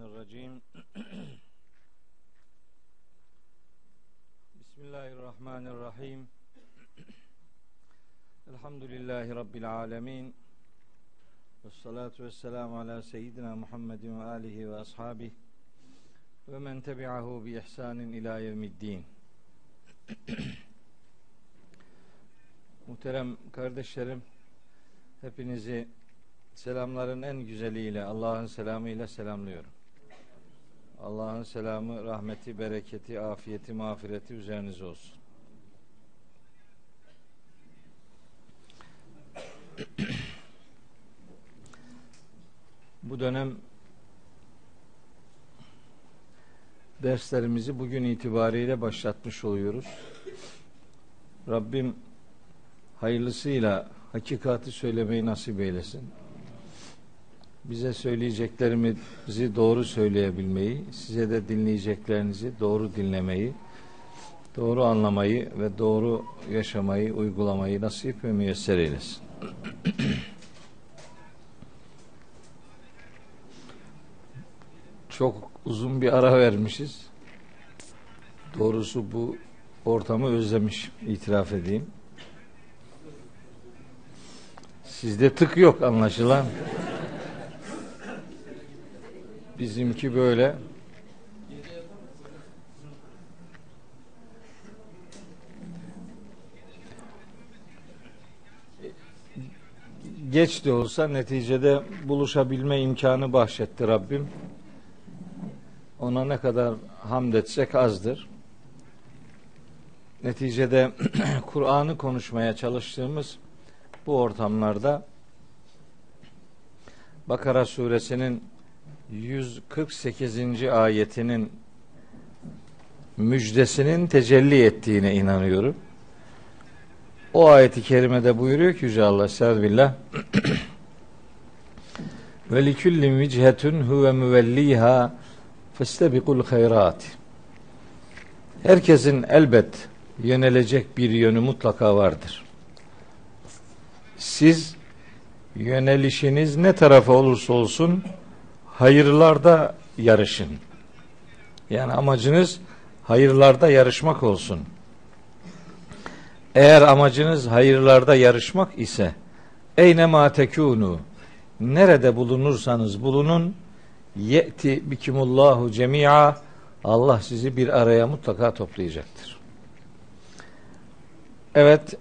Euzubillahimineşşeytanirracim Bismillahirrahmanirrahim Elhamdülillahi Rabbil alemin Ve salatu ve selamu ala seyyidina Muhammedin ve alihi ve ashabih Ve men tebi'ahu bi ihsanin ila yevmiddin Muhterem kardeşlerim Hepinizi selamların en güzeliyle Allah'ın selamıyla selamlıyorum. Allah'ın selamı, rahmeti, bereketi, afiyeti, mağfireti üzerinize olsun. Bu dönem derslerimizi bugün itibariyle başlatmış oluyoruz. Rabbim hayırlısıyla hakikati söylemeyi nasip eylesin. Bize söyleyeceklerimizi doğru söyleyebilmeyi, size de dinleyeceklerinizi doğru dinlemeyi, doğru anlamayı ve doğru yaşamayı, uygulamayı nasip ve müyesser eylesin. Çok uzun bir ara vermişiz. Doğrusu bu ortamı özlemiş, itiraf edeyim. Sizde tık yok anlaşılan. Bizimki böyle. Geç de olsa neticede buluşabilme imkanı bahşetti Rabbim. Ona ne kadar hamd etsek azdır. Neticede Kur'an'ı konuşmaya çalıştığımız bu ortamlarda Bakara suresinin 148. ayetinin müjdesinin tecelli ettiğine inanıyorum. O ayeti kerimede buyuruyor ki Yüce Allah Estağfirullah ve likullin vichetun huve müvelliha festebikul hayrat Herkesin elbet yönelecek bir yönü mutlaka vardır. Siz yönelişiniz ne tarafa olursa olsun hayırlarda yarışın. Yani amacınız hayırlarda yarışmak olsun. Eğer amacınız hayırlarda yarışmak ise eyne ma tekunu nerede bulunursanız bulunun ye'ti bikimullahu cemi'a Allah sizi bir araya mutlaka toplayacaktır. Evet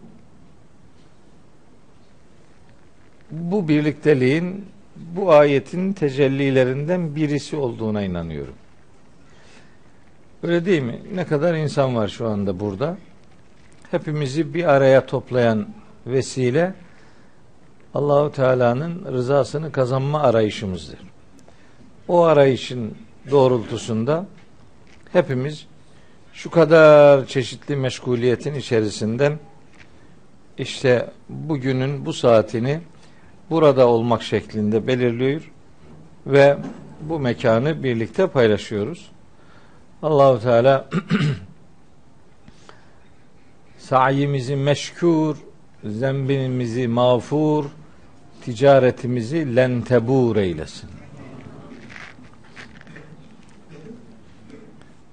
bu birlikteliğin bu ayetin tecellilerinden birisi olduğuna inanıyorum. Öyle değil mi? Ne kadar insan var şu anda burada. Hepimizi bir araya toplayan vesile Allahu Teala'nın rızasını kazanma arayışımızdır. O arayışın doğrultusunda hepimiz şu kadar çeşitli meşguliyetin içerisinden işte bugünün bu saatini burada olmak şeklinde belirliyor ve bu mekanı birlikte paylaşıyoruz. Allahu Teala sayimizi meşkur, zembimizi mağfur, ticaretimizi lentebur eylesin.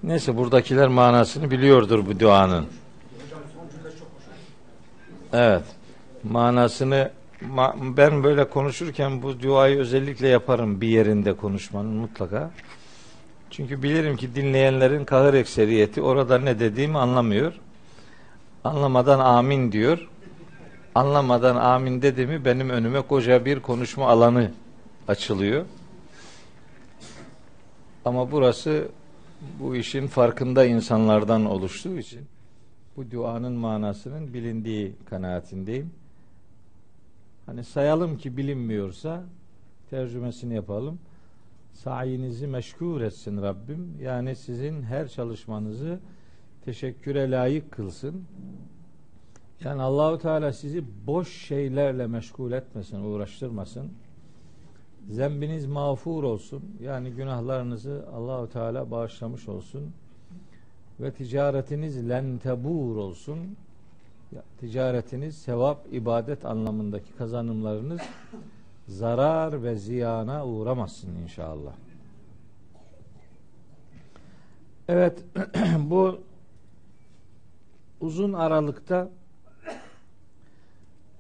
Neyse buradakiler manasını biliyordur bu duanın. Evet. Manasını ben böyle konuşurken bu duayı özellikle yaparım bir yerinde konuşmanın mutlaka. Çünkü bilirim ki dinleyenlerin kahır ekseriyeti orada ne dediğimi anlamıyor. Anlamadan amin diyor. Anlamadan amin dedi mi benim önüme koca bir konuşma alanı açılıyor. Ama burası bu işin farkında insanlardan oluştuğu için bu duanın manasının bilindiği kanaatindeyim. Hani sayalım ki bilinmiyorsa tercümesini yapalım. Sayinizi meşgul etsin Rabbim. Yani sizin her çalışmanızı teşekküre layık kılsın. Yani Allahu Teala sizi boş şeylerle meşgul etmesin, uğraştırmasın. Zembiniz mağfur olsun. Yani günahlarınızı Allahu Teala bağışlamış olsun. Ve ticaretiniz lentebur olsun ticaretiniz, sevap, ibadet anlamındaki kazanımlarınız zarar ve ziyana uğramasın inşallah. Evet, bu uzun aralıkta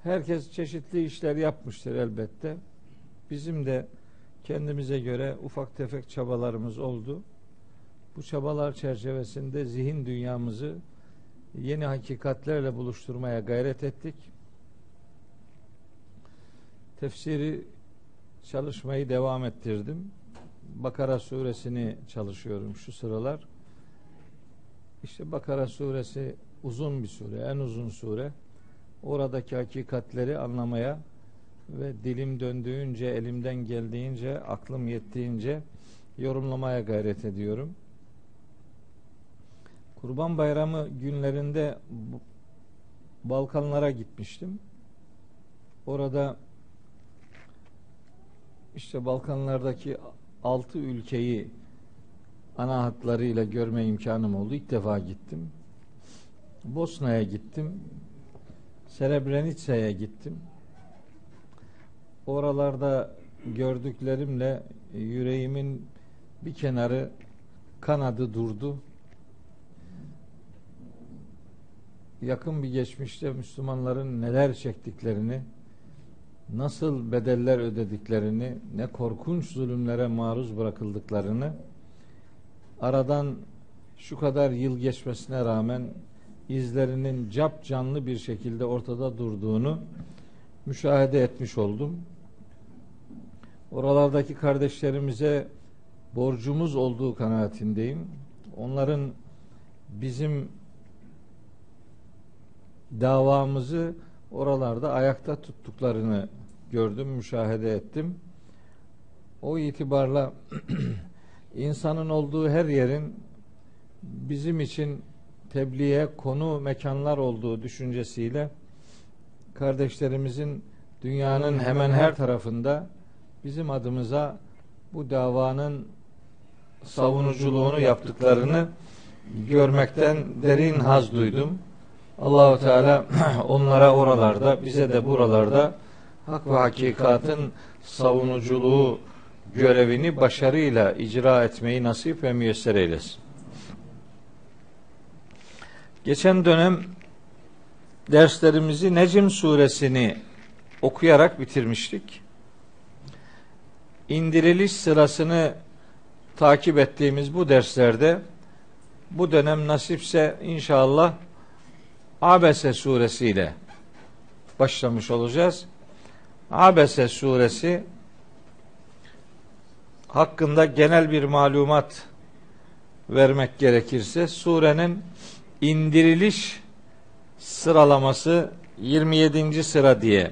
herkes çeşitli işler yapmıştır elbette. Bizim de kendimize göre ufak tefek çabalarımız oldu. Bu çabalar çerçevesinde zihin dünyamızı yeni hakikatlerle buluşturmaya gayret ettik. Tefsiri çalışmayı devam ettirdim. Bakara suresini çalışıyorum şu sıralar. İşte Bakara suresi uzun bir sure, en uzun sure. Oradaki hakikatleri anlamaya ve dilim döndüğünce, elimden geldiğince, aklım yettiğince yorumlamaya gayret ediyorum. Kurban Bayramı günlerinde Balkanlara gitmiştim. Orada işte Balkanlardaki altı ülkeyi ana hatlarıyla görme imkanım oldu. İlk defa gittim. Bosna'ya gittim. Srebrenica'ya gittim. Oralarda gördüklerimle yüreğimin bir kenarı kanadı durdu. Yakın bir geçmişte Müslümanların neler çektiklerini, nasıl bedeller ödediklerini, ne korkunç zulümlere maruz bırakıldıklarını aradan şu kadar yıl geçmesine rağmen izlerinin cap canlı bir şekilde ortada durduğunu müşahede etmiş oldum. Oralardaki kardeşlerimize borcumuz olduğu kanaatindeyim. Onların bizim davamızı oralarda ayakta tuttuklarını gördüm, müşahede ettim. O itibarla insanın olduğu her yerin bizim için tebliğe konu mekanlar olduğu düşüncesiyle kardeşlerimizin dünyanın hemen her tarafında bizim adımıza bu davanın savunuculuğunu yaptıklarını görmekten derin haz duydum. Allahu Teala onlara oralarda, bize de buralarda hak ve hakikatın savunuculuğu görevini başarıyla icra etmeyi nasip ve müyesser eylesin. Geçen dönem derslerimizi Necim suresini okuyarak bitirmiştik. İndiriliş sırasını takip ettiğimiz bu derslerde bu dönem nasipse inşallah Abese suresiyle başlamış olacağız. Abese suresi hakkında genel bir malumat vermek gerekirse surenin indiriliş sıralaması 27. sıra diye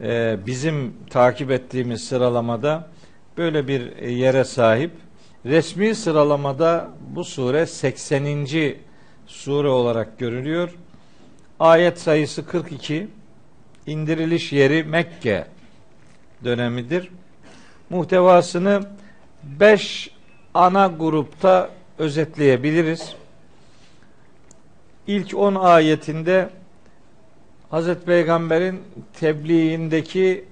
e, bizim takip ettiğimiz sıralamada böyle bir yere sahip. Resmi sıralamada bu sure 80. sure olarak görülüyor. Ayet sayısı 42. İndiriliş yeri Mekke dönemidir. Muhtevasını 5 ana grupta özetleyebiliriz. İlk 10 ayetinde Hazreti Peygamber'in tebliğindeki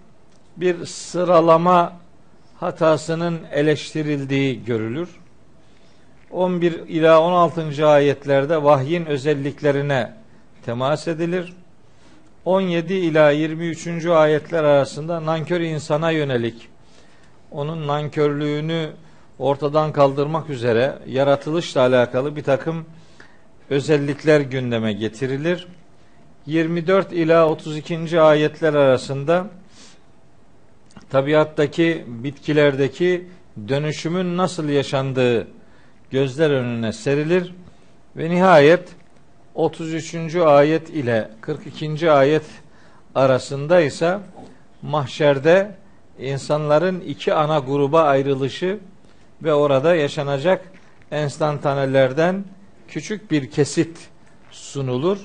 bir sıralama hatasının eleştirildiği görülür. 11 ila 16. ayetlerde vahyin özelliklerine temas edilir. 17 ila 23. ayetler arasında nankör insana yönelik onun nankörlüğünü ortadan kaldırmak üzere yaratılışla alakalı bir takım özellikler gündeme getirilir. 24 ila 32. ayetler arasında tabiattaki bitkilerdeki dönüşümün nasıl yaşandığı gözler önüne serilir ve nihayet 33. ayet ile 42. ayet arasında ise mahşerde insanların iki ana gruba ayrılışı ve orada yaşanacak enstantanelerden küçük bir kesit sunulur.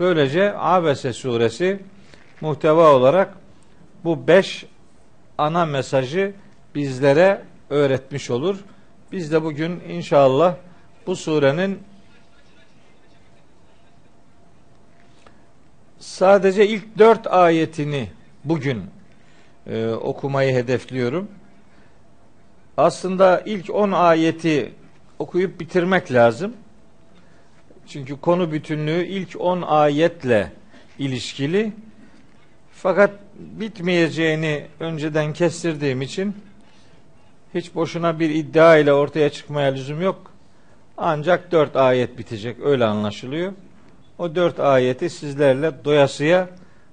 Böylece Abese suresi muhteva olarak bu beş ana mesajı bizlere öğretmiş olur. Biz de bugün inşallah bu surenin sadece ilk dört ayetini bugün e, okumayı hedefliyorum. Aslında ilk on ayeti okuyup bitirmek lazım. Çünkü konu bütünlüğü ilk 10 ayetle ilişkili. Fakat bitmeyeceğini önceden kestirdiğim için hiç boşuna bir iddia ile ortaya çıkmaya lüzum yok. Ancak dört ayet bitecek öyle anlaşılıyor. O dört ayeti sizlerle doyasıya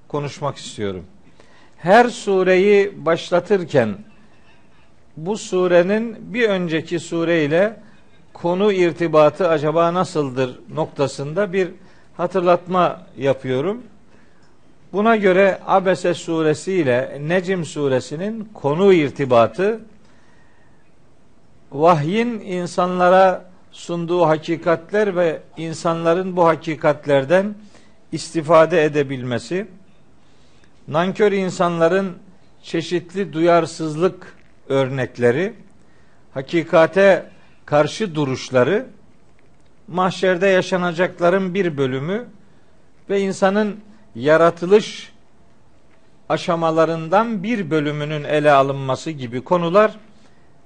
konuşmak istiyorum. Her sureyi başlatırken bu surenin bir önceki sure ile konu irtibatı acaba nasıldır noktasında bir hatırlatma yapıyorum. Buna göre Abese suresi ile Necim suresinin konu irtibatı vahyin insanlara sunduğu hakikatler ve insanların bu hakikatlerden istifade edebilmesi, nankör insanların çeşitli duyarsızlık örnekleri, hakikate karşı duruşları, mahşerde yaşanacakların bir bölümü ve insanın yaratılış aşamalarından bir bölümünün ele alınması gibi konular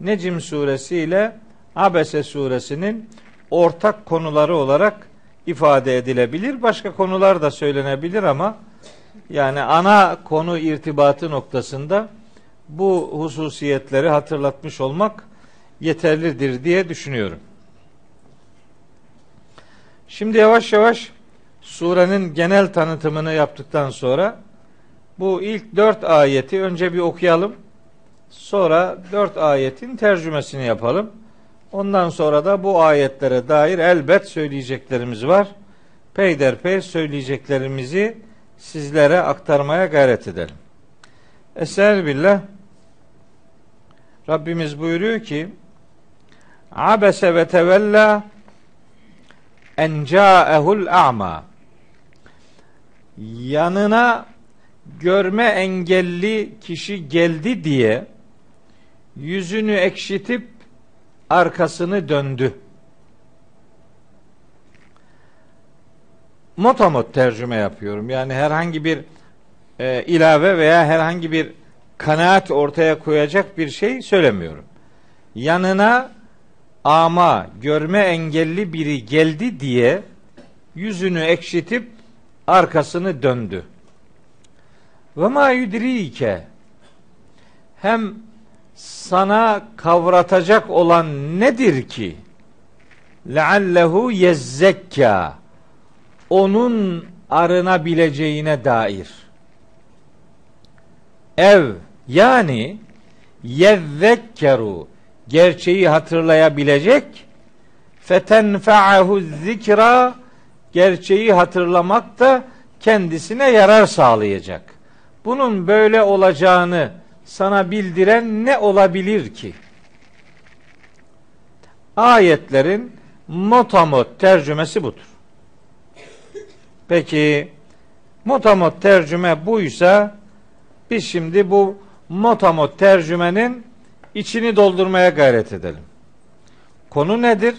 Necim suresi ile Abese suresinin ortak konuları olarak ifade edilebilir. Başka konular da söylenebilir ama yani ana konu irtibatı noktasında bu hususiyetleri hatırlatmış olmak yeterlidir diye düşünüyorum. Şimdi yavaş yavaş surenin genel tanıtımını yaptıktan sonra bu ilk dört ayeti önce bir okuyalım. Sonra dört ayetin tercümesini yapalım. Ondan sonra da bu ayetlere dair elbet söyleyeceklerimiz var. Peyderpey söyleyeceklerimizi sizlere aktarmaya gayret edelim. Esel billah Rabbimiz buyuruyor ki Abese ve tevella en ca'ehul a'ma yanına görme engelli kişi geldi diye yüzünü ekşitip arkasını döndü. Motamot tercüme yapıyorum. Yani herhangi bir e, ilave veya herhangi bir kanaat ortaya koyacak bir şey söylemiyorum. Yanına ama görme engelli biri geldi diye yüzünü ekşitip arkasını döndü. Ve ma yudrike hem sana kavratacak olan nedir ki? Leallehu yezzekka onun arınabileceğine dair. Ev yani yezzekkeru gerçeği hatırlayabilecek fetenfa'ahu zikra gerçeği hatırlamak da kendisine yarar sağlayacak. Bunun böyle olacağını sana bildiren ne olabilir ki? Ayetlerin motamot tercümesi budur. Peki motamot tercüme buysa biz şimdi bu motamot tercümenin içini doldurmaya gayret edelim. Konu nedir?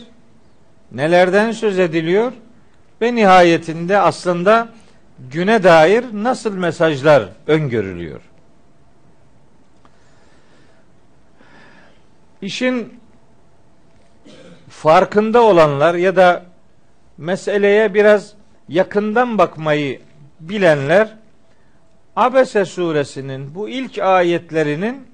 Nelerden söz ediliyor? Ve nihayetinde aslında güne dair nasıl mesajlar öngörülüyor? İşin farkında olanlar ya da meseleye biraz yakından bakmayı bilenler Abese suresinin bu ilk ayetlerinin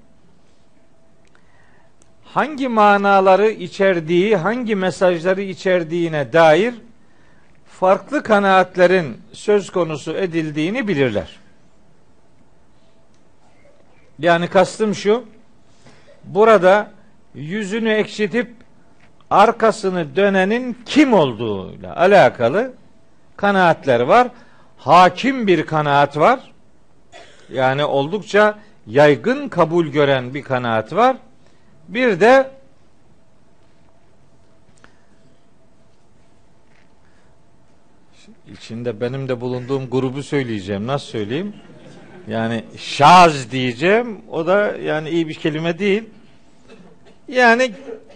hangi manaları içerdiği, hangi mesajları içerdiğine dair farklı kanaatlerin söz konusu edildiğini bilirler. Yani kastım şu, burada yüzünü ekşitip arkasını dönenin kim olduğuyla alakalı kanaatler var. Hakim bir kanaat var. Yani oldukça yaygın kabul gören bir kanaat var. Bir de içinde benim de bulunduğum grubu söyleyeceğim. Nasıl söyleyeyim? Yani şaz diyeceğim. O da yani iyi bir kelime değil. Yani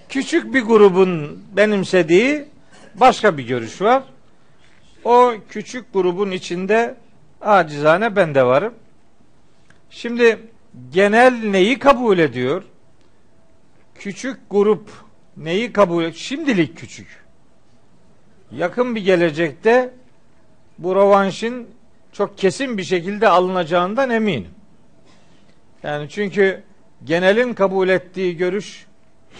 küçük bir grubun benimsediği başka bir görüş var. O küçük grubun içinde acizane ben de varım. Şimdi genel neyi kabul ediyor? Küçük grup neyi kabul et? Şimdilik küçük. Yakın bir gelecekte bu rovanşın çok kesin bir şekilde alınacağından eminim. Yani çünkü genelin kabul ettiği görüş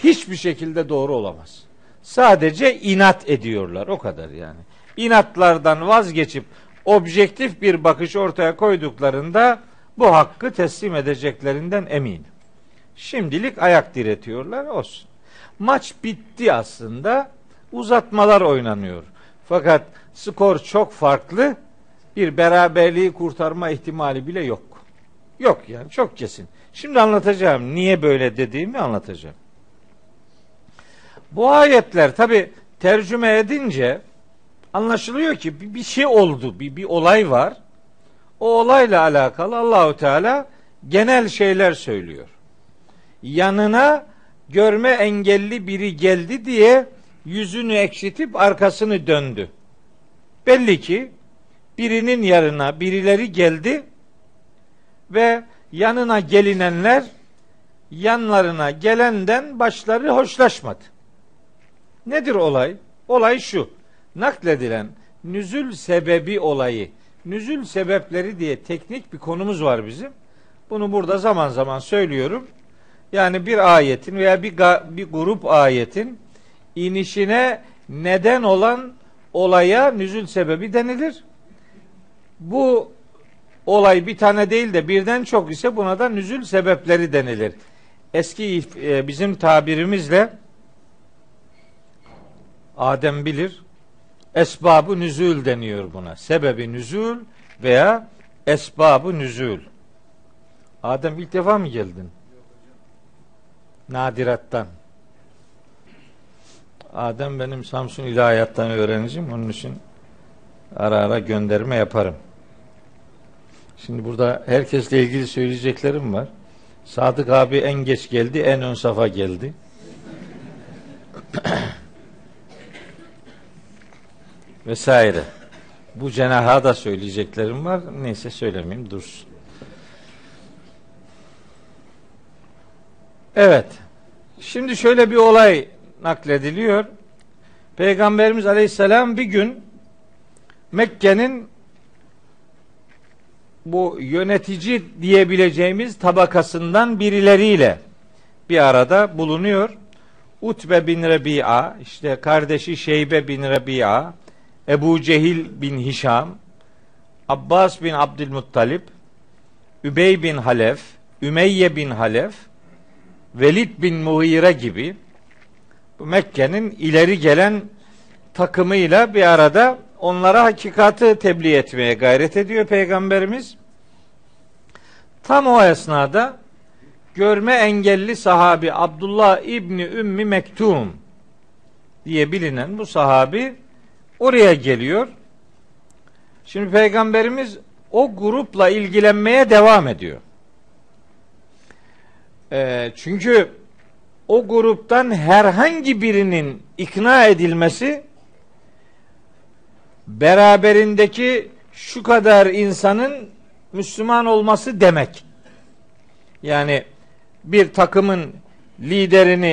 hiçbir şekilde doğru olamaz. Sadece inat ediyorlar o kadar yani. İnatlardan vazgeçip objektif bir bakış ortaya koyduklarında bu hakkı teslim edeceklerinden eminim. Şimdilik ayak diretiyorlar olsun. Maç bitti aslında. Uzatmalar oynanıyor. Fakat skor çok farklı. Bir beraberliği kurtarma ihtimali bile yok. Yok yani çok kesin. Şimdi anlatacağım. Niye böyle dediğimi anlatacağım. Bu ayetler tabi tercüme edince anlaşılıyor ki bir şey oldu, bir, bir olay var. O olayla alakalı Allahu Teala genel şeyler söylüyor. Yanına görme engelli biri geldi diye yüzünü ekşitip arkasını döndü. Belli ki birinin yarına birileri geldi ve yanına gelinenler yanlarına gelenden başları hoşlaşmadı. Nedir olay? Olay şu. Nakledilen nüzül sebebi olayı, nüzül sebepleri diye teknik bir konumuz var bizim. Bunu burada zaman zaman söylüyorum. Yani bir ayetin veya bir, bir grup ayetin inişine neden olan olaya nüzül sebebi denilir. Bu olay bir tane değil de birden çok ise buna da nüzül sebepleri denilir. Eski e, bizim tabirimizle Adem bilir. Esbabı nüzül deniyor buna. Sebebi nüzül veya esbabı nüzül. Adem ilk defa mı geldin? Nadirattan. Adem benim Samsun İlahiyattan öğrencim. Onun için ara ara gönderme yaparım. Şimdi burada herkesle ilgili söyleyeceklerim var. Sadık abi en geç geldi, en ön safa geldi. Vesaire. Bu cenaha da söyleyeceklerim var. Neyse söylemeyeyim dursun. Evet. Şimdi şöyle bir olay naklediliyor. Peygamberimiz Aleyhisselam bir gün Mekke'nin bu yönetici diyebileceğimiz tabakasından birileriyle bir arada bulunuyor. Utbe bin Rebi'a, işte kardeşi Şeybe bin Rebi'a, Ebu Cehil bin Hişam, Abbas bin Abdülmuttalip, Übey bin Halef, Ümeyye bin Halef, Velid bin Muhire gibi Mekke'nin ileri gelen takımıyla bir arada onlara hakikati tebliğ etmeye gayret ediyor Peygamberimiz. Tam o esnada görme engelli sahabi Abdullah İbni Ümmi Mektum diye bilinen bu sahabi oraya geliyor. Şimdi Peygamberimiz o grupla ilgilenmeye devam ediyor. E, çünkü o gruptan herhangi birinin ikna edilmesi beraberindeki şu kadar insanın Müslüman olması demek. Yani bir takımın liderini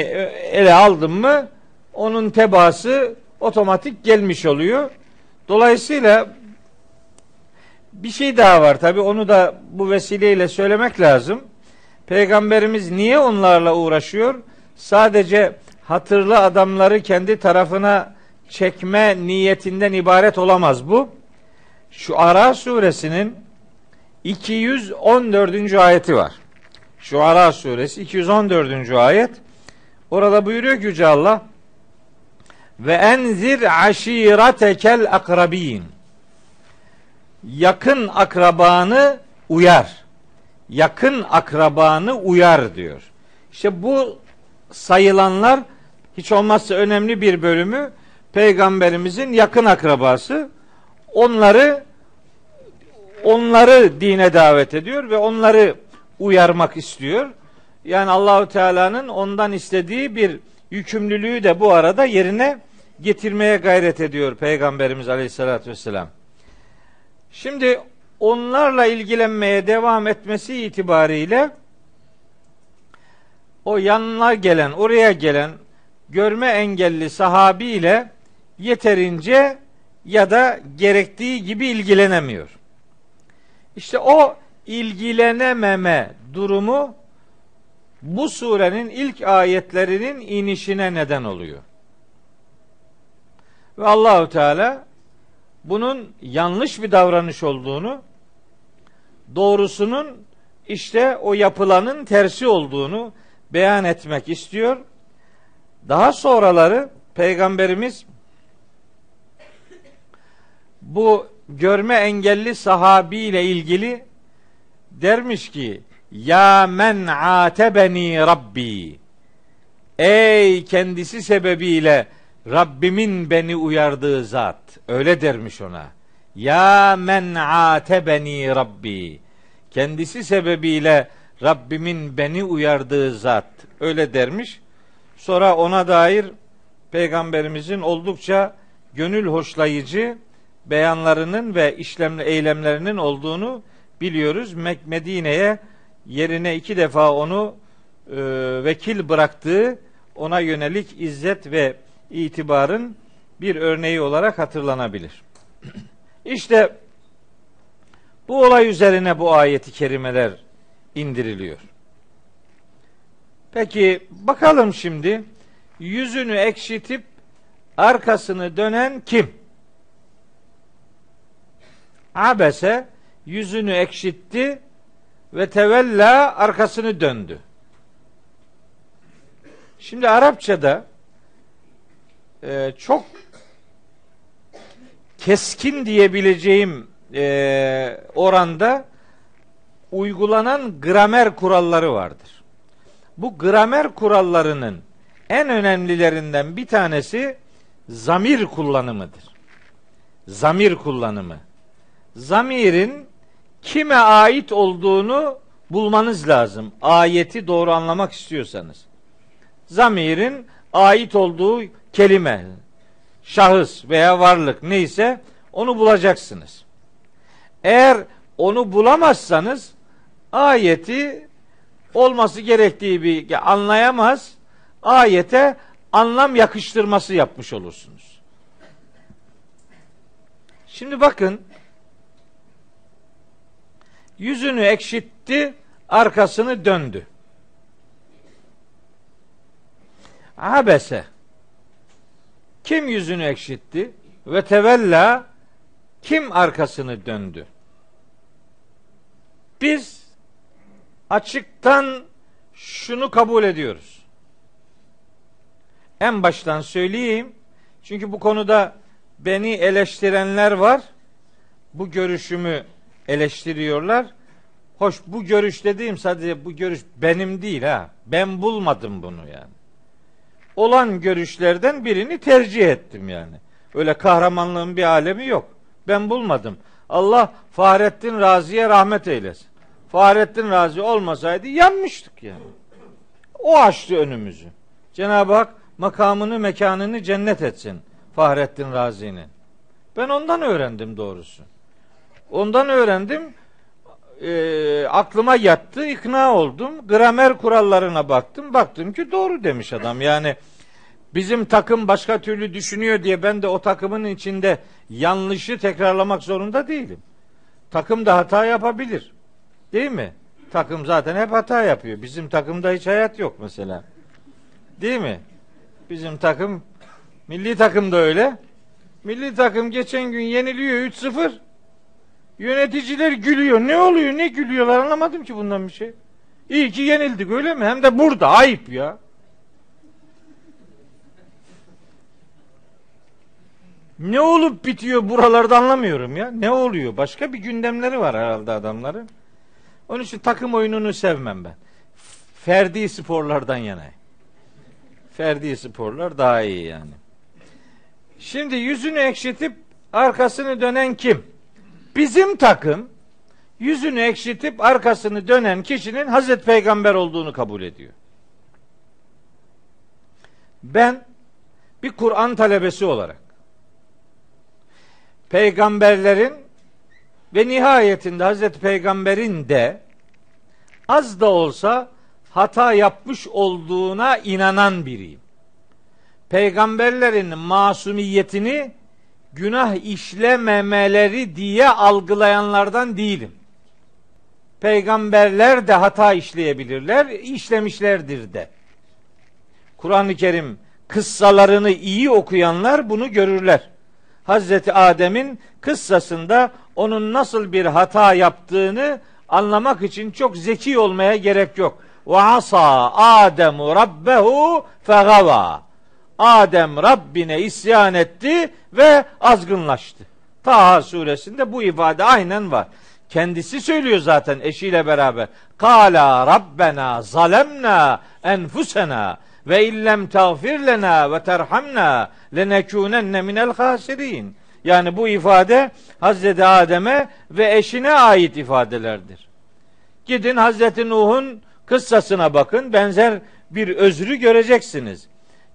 ele aldın mı onun tebası otomatik gelmiş oluyor. Dolayısıyla bir şey daha var tabi onu da bu vesileyle söylemek lazım. Peygamberimiz niye onlarla uğraşıyor? Sadece hatırlı adamları kendi tarafına çekme niyetinden ibaret olamaz bu. Şu Ara suresinin 214. ayeti var. Şu Ara suresi 214. ayet. Orada buyuruyor ki Yüce Allah ve enzir aşiretekel akrabin yakın akrabanı uyar yakın akrabanı uyar diyor. İşte bu sayılanlar hiç olmazsa önemli bir bölümü peygamberimizin yakın akrabası. Onları onları dine davet ediyor ve onları uyarmak istiyor. Yani Allahu Teala'nın ondan istediği bir yükümlülüğü de bu arada yerine getirmeye gayret ediyor Peygamberimiz Aleyhisselatü Vesselam. Şimdi onlarla ilgilenmeye devam etmesi itibariyle o yanına gelen, oraya gelen görme engelli sahabi ile yeterince ya da gerektiği gibi ilgilenemiyor. İşte o ilgilenememe durumu bu surenin ilk ayetlerinin inişine neden oluyor. Ve Allahu Teala bunun yanlış bir davranış olduğunu, doğrusunun işte o yapılanın tersi olduğunu beyan etmek istiyor. Daha sonraları peygamberimiz bu görme engelli sahabi ile ilgili dermiş ki ya men atebeni rabbi ey kendisi sebebiyle Rabbimin beni uyardığı zat öyle dermiş ona ya men atebeni rabbi kendisi sebebiyle Rabbimin beni uyardığı zat öyle dermiş. Sonra ona dair peygamberimizin oldukça gönül hoşlayıcı beyanlarının ve işlemle eylemlerinin olduğunu biliyoruz. Medine'ye yerine iki defa onu e, vekil bıraktığı ona yönelik izzet ve itibarın bir örneği olarak hatırlanabilir. İşte bu olay üzerine bu ayeti kerimeler indiriliyor. Peki bakalım şimdi yüzünü ekşitip arkasını dönen kim? Abese yüzünü ekşitti ve tevella arkasını döndü. Şimdi Arapçada e, çok keskin diyebileceğim e, oranda uygulanan gramer kuralları vardır. Bu gramer kurallarının en önemlilerinden bir tanesi zamir kullanımıdır. Zamir kullanımı. Zamirin kime ait olduğunu bulmanız lazım. Ayeti doğru anlamak istiyorsanız. Zamirin ait olduğu kelime, şahıs veya varlık neyse onu bulacaksınız. Eğer onu bulamazsanız ayeti olması gerektiği bir anlayamaz, ayete anlam yakıştırması yapmış olursunuz. Şimdi bakın yüzünü ekşitti, arkasını döndü. Abese kim yüzünü ekşitti? Ve tevella kim arkasını döndü? Biz açıktan şunu kabul ediyoruz. En baştan söyleyeyim. Çünkü bu konuda beni eleştirenler var. Bu görüşümü eleştiriyorlar. Hoş bu görüş dediğim sadece bu görüş benim değil ha. Ben bulmadım bunu yani. Olan görüşlerden birini tercih ettim yani. Öyle kahramanlığın bir alemi yok. Ben bulmadım. Allah Fahrettin Razi'ye rahmet eylesin. Fahrettin Razi olmasaydı yanmıştık yani. O açtı önümüzü. Cenab-ı Hak makamını mekanını cennet etsin Fahrettin Razi'nin. Ben ondan öğrendim doğrusu. Ondan öğrendim. E, aklıma yattı, ikna oldum. Gramer kurallarına baktım. Baktım ki doğru demiş adam. Yani bizim takım başka türlü düşünüyor diye ben de o takımın içinde yanlışı tekrarlamak zorunda değilim. Takım da hata yapabilir. Değil mi? Takım zaten hep hata yapıyor. Bizim takımda hiç hayat yok mesela. Değil mi? Bizim takım milli takım da öyle. Milli takım geçen gün yeniliyor 3-0. Yöneticiler gülüyor. Ne oluyor? Ne gülüyorlar? Anlamadım ki bundan bir şey. İyi ki yenildik öyle mi? Hem de burada. Ayıp ya. Ne olup bitiyor buralarda anlamıyorum ya. Ne oluyor? Başka bir gündemleri var herhalde adamların. Onun için takım oyununu sevmem ben. Ferdi sporlardan yana. Ferdi sporlar daha iyi yani. Şimdi yüzünü ekşitip arkasını dönen kim? Bizim takım yüzünü ekşitip arkasını dönen kişinin Hazreti Peygamber olduğunu kabul ediyor. Ben bir Kur'an talebesi olarak peygamberlerin ve nihayetinde Hazreti Peygamber'in de az da olsa hata yapmış olduğuna inanan biriyim. peygamberlerin masumiyetini günah işlememeleri diye algılayanlardan değilim. Peygamberler de hata işleyebilirler, işlemişlerdir de. Kur'an-ı Kerim kıssalarını iyi okuyanlar bunu görürler. Hazreti Adem'in kıssasında onun nasıl bir hata yaptığını anlamak için çok zeki olmaya gerek yok. Ve asa Ademu rabbehu fegava. Adem Rabbine isyan etti ve azgınlaştı. Taha suresinde bu ifade aynen var. Kendisi söylüyor zaten eşiyle beraber. Kala Rabbena zalemna enfusena ve illem tağfir lena ve terhamna lenekûnenne minel hasirin. Yani bu ifade Hazreti Adem'e ve eşine ait ifadelerdir. Gidin Hazreti Nuh'un kıssasına bakın. Benzer bir özrü göreceksiniz.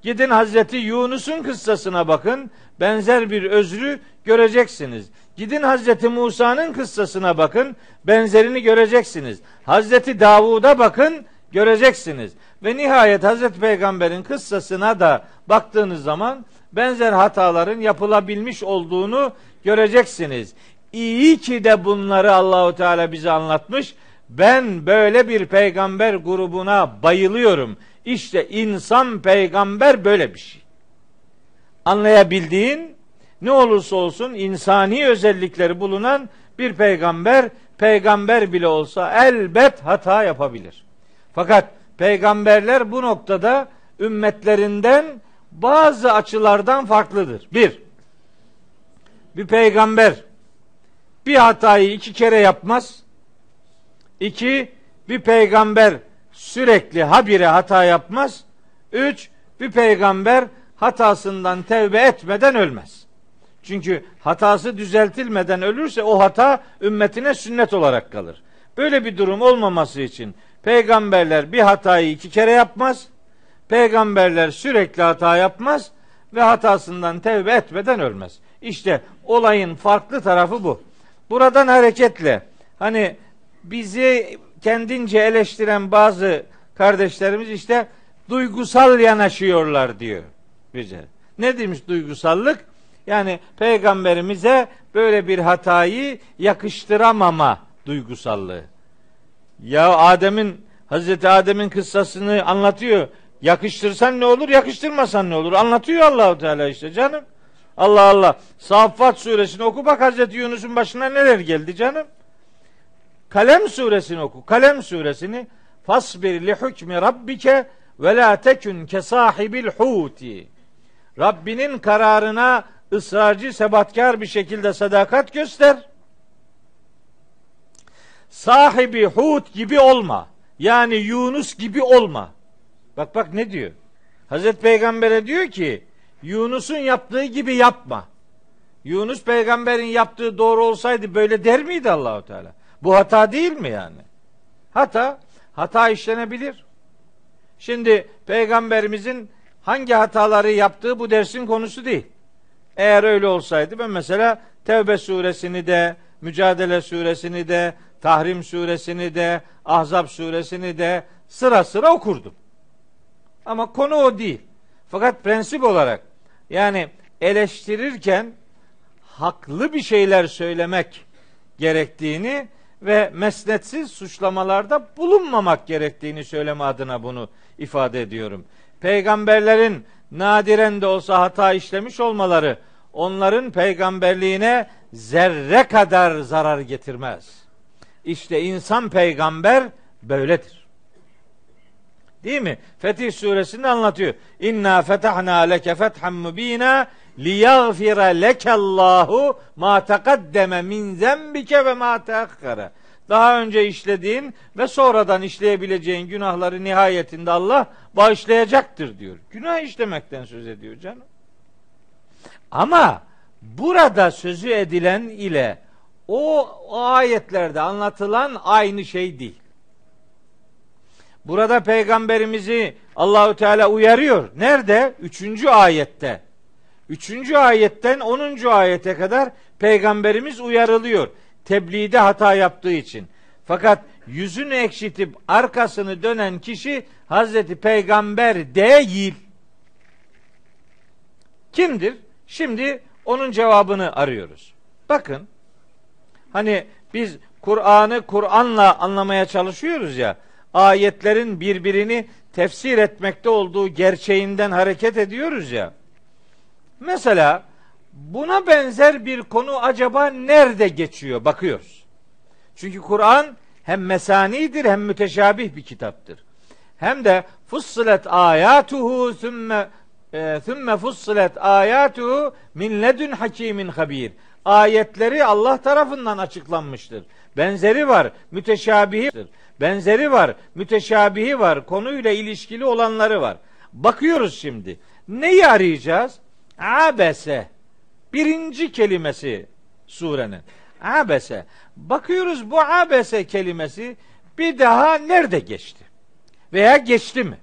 Gidin Hazreti Yunus'un kıssasına bakın. Benzer bir özrü göreceksiniz. Gidin Hazreti Musa'nın kıssasına bakın. Benzerini göreceksiniz. Hazreti Davud'a bakın göreceksiniz. Ve nihayet Hazreti Peygamber'in kıssasına da baktığınız zaman benzer hataların yapılabilmiş olduğunu göreceksiniz. İyi ki de bunları Allahu Teala bize anlatmış. Ben böyle bir peygamber grubuna bayılıyorum. İşte insan peygamber böyle bir şey. Anlayabildiğin ne olursa olsun insani özellikleri bulunan bir peygamber, peygamber bile olsa elbet hata yapabilir. Fakat peygamberler bu noktada ümmetlerinden bazı açılardan farklıdır. Bir, bir peygamber bir hatayı iki kere yapmaz. İki, bir peygamber sürekli habire hata yapmaz. Üç, bir peygamber hatasından tevbe etmeden ölmez. Çünkü hatası düzeltilmeden ölürse o hata ümmetine sünnet olarak kalır. Böyle bir durum olmaması için peygamberler bir hatayı iki kere yapmaz. Peygamberler sürekli hata yapmaz ve hatasından tevbe etmeden ölmez. İşte olayın farklı tarafı bu. Buradan hareketle hani bizi kendince eleştiren bazı kardeşlerimiz işte duygusal yanaşıyorlar diyor bize. Ne demiş duygusallık? Yani peygamberimize böyle bir hatayı yakıştıramama duygusallığı. Ya Adem'in Hazreti Adem'in kıssasını anlatıyor. Yakıştırsan ne olur, yakıştırmasan ne olur? Anlatıyor Allahu Teala işte canım. Allah Allah. Saffat suresini oku bak Hazreti Yunus'un başına neler geldi canım. Kalem suresini oku. Kalem suresini fasbir li hukmi rabbike ve la tekun ke sahibil huti. Rabbinin kararına ısrarcı, sebatkar bir şekilde sadakat göster. Sahibi hut gibi olma. Yani Yunus gibi olma. Bak bak ne diyor? Hazreti Peygamber'e diyor ki Yunus'un yaptığı gibi yapma. Yunus peygamberin yaptığı doğru olsaydı böyle der miydi Allahu Teala? Bu hata değil mi yani? Hata, hata işlenebilir. Şimdi peygamberimizin hangi hataları yaptığı bu dersin konusu değil. Eğer öyle olsaydı ben mesela Tevbe suresini de, Mücadele suresini de, Tahrim suresini de, Ahzab suresini de sıra sıra okurdum. Ama konu o değil. Fakat prensip olarak yani eleştirirken haklı bir şeyler söylemek gerektiğini ve mesnetsiz suçlamalarda bulunmamak gerektiğini söyleme adına bunu ifade ediyorum. Peygamberlerin nadiren de olsa hata işlemiş olmaları onların peygamberliğine zerre kadar zarar getirmez. İşte insan peygamber böyledir. Değil mi? Fetih suresinde anlatıyor. İnna fetahna leke fethan mubina liyaghfira lekallahu ma taqaddeme min zembike ve ma teakkara. Daha önce işlediğin ve sonradan işleyebileceğin günahları nihayetinde Allah bağışlayacaktır diyor. Günah işlemekten söz ediyor canım. Ama burada sözü edilen ile o, o ayetlerde anlatılan aynı şey değil. Burada peygamberimizi Allahü Teala uyarıyor. Nerede? Üçüncü ayette. Üçüncü ayetten onuncu ayete kadar peygamberimiz uyarılıyor. Tebliğde hata yaptığı için. Fakat yüzünü ekşitip arkasını dönen kişi Hazreti Peygamber değil. Kimdir? Şimdi onun cevabını arıyoruz. Bakın hani biz Kur'an'ı Kur'an'la anlamaya çalışıyoruz ya. Ayetlerin birbirini tefsir etmekte olduğu gerçeğinden hareket ediyoruz ya. Mesela buna benzer bir konu acaba nerede geçiyor? Bakıyoruz. Çünkü Kur'an hem mesanidir hem müteşabih bir kitaptır. Hem de fussilet ayatuhu sümme sümme fussilet ayatuhu min ledün hakimin habir. Ayetleri Allah tarafından açıklanmıştır. Benzeri var, müteşabihidir. Benzeri var, müteşabihi var, konuyla ilişkili olanları var. Bakıyoruz şimdi. Neyi arayacağız? Abese. Birinci kelimesi surenin. Abese. Bakıyoruz bu abese kelimesi bir daha nerede geçti? Veya geçti mi?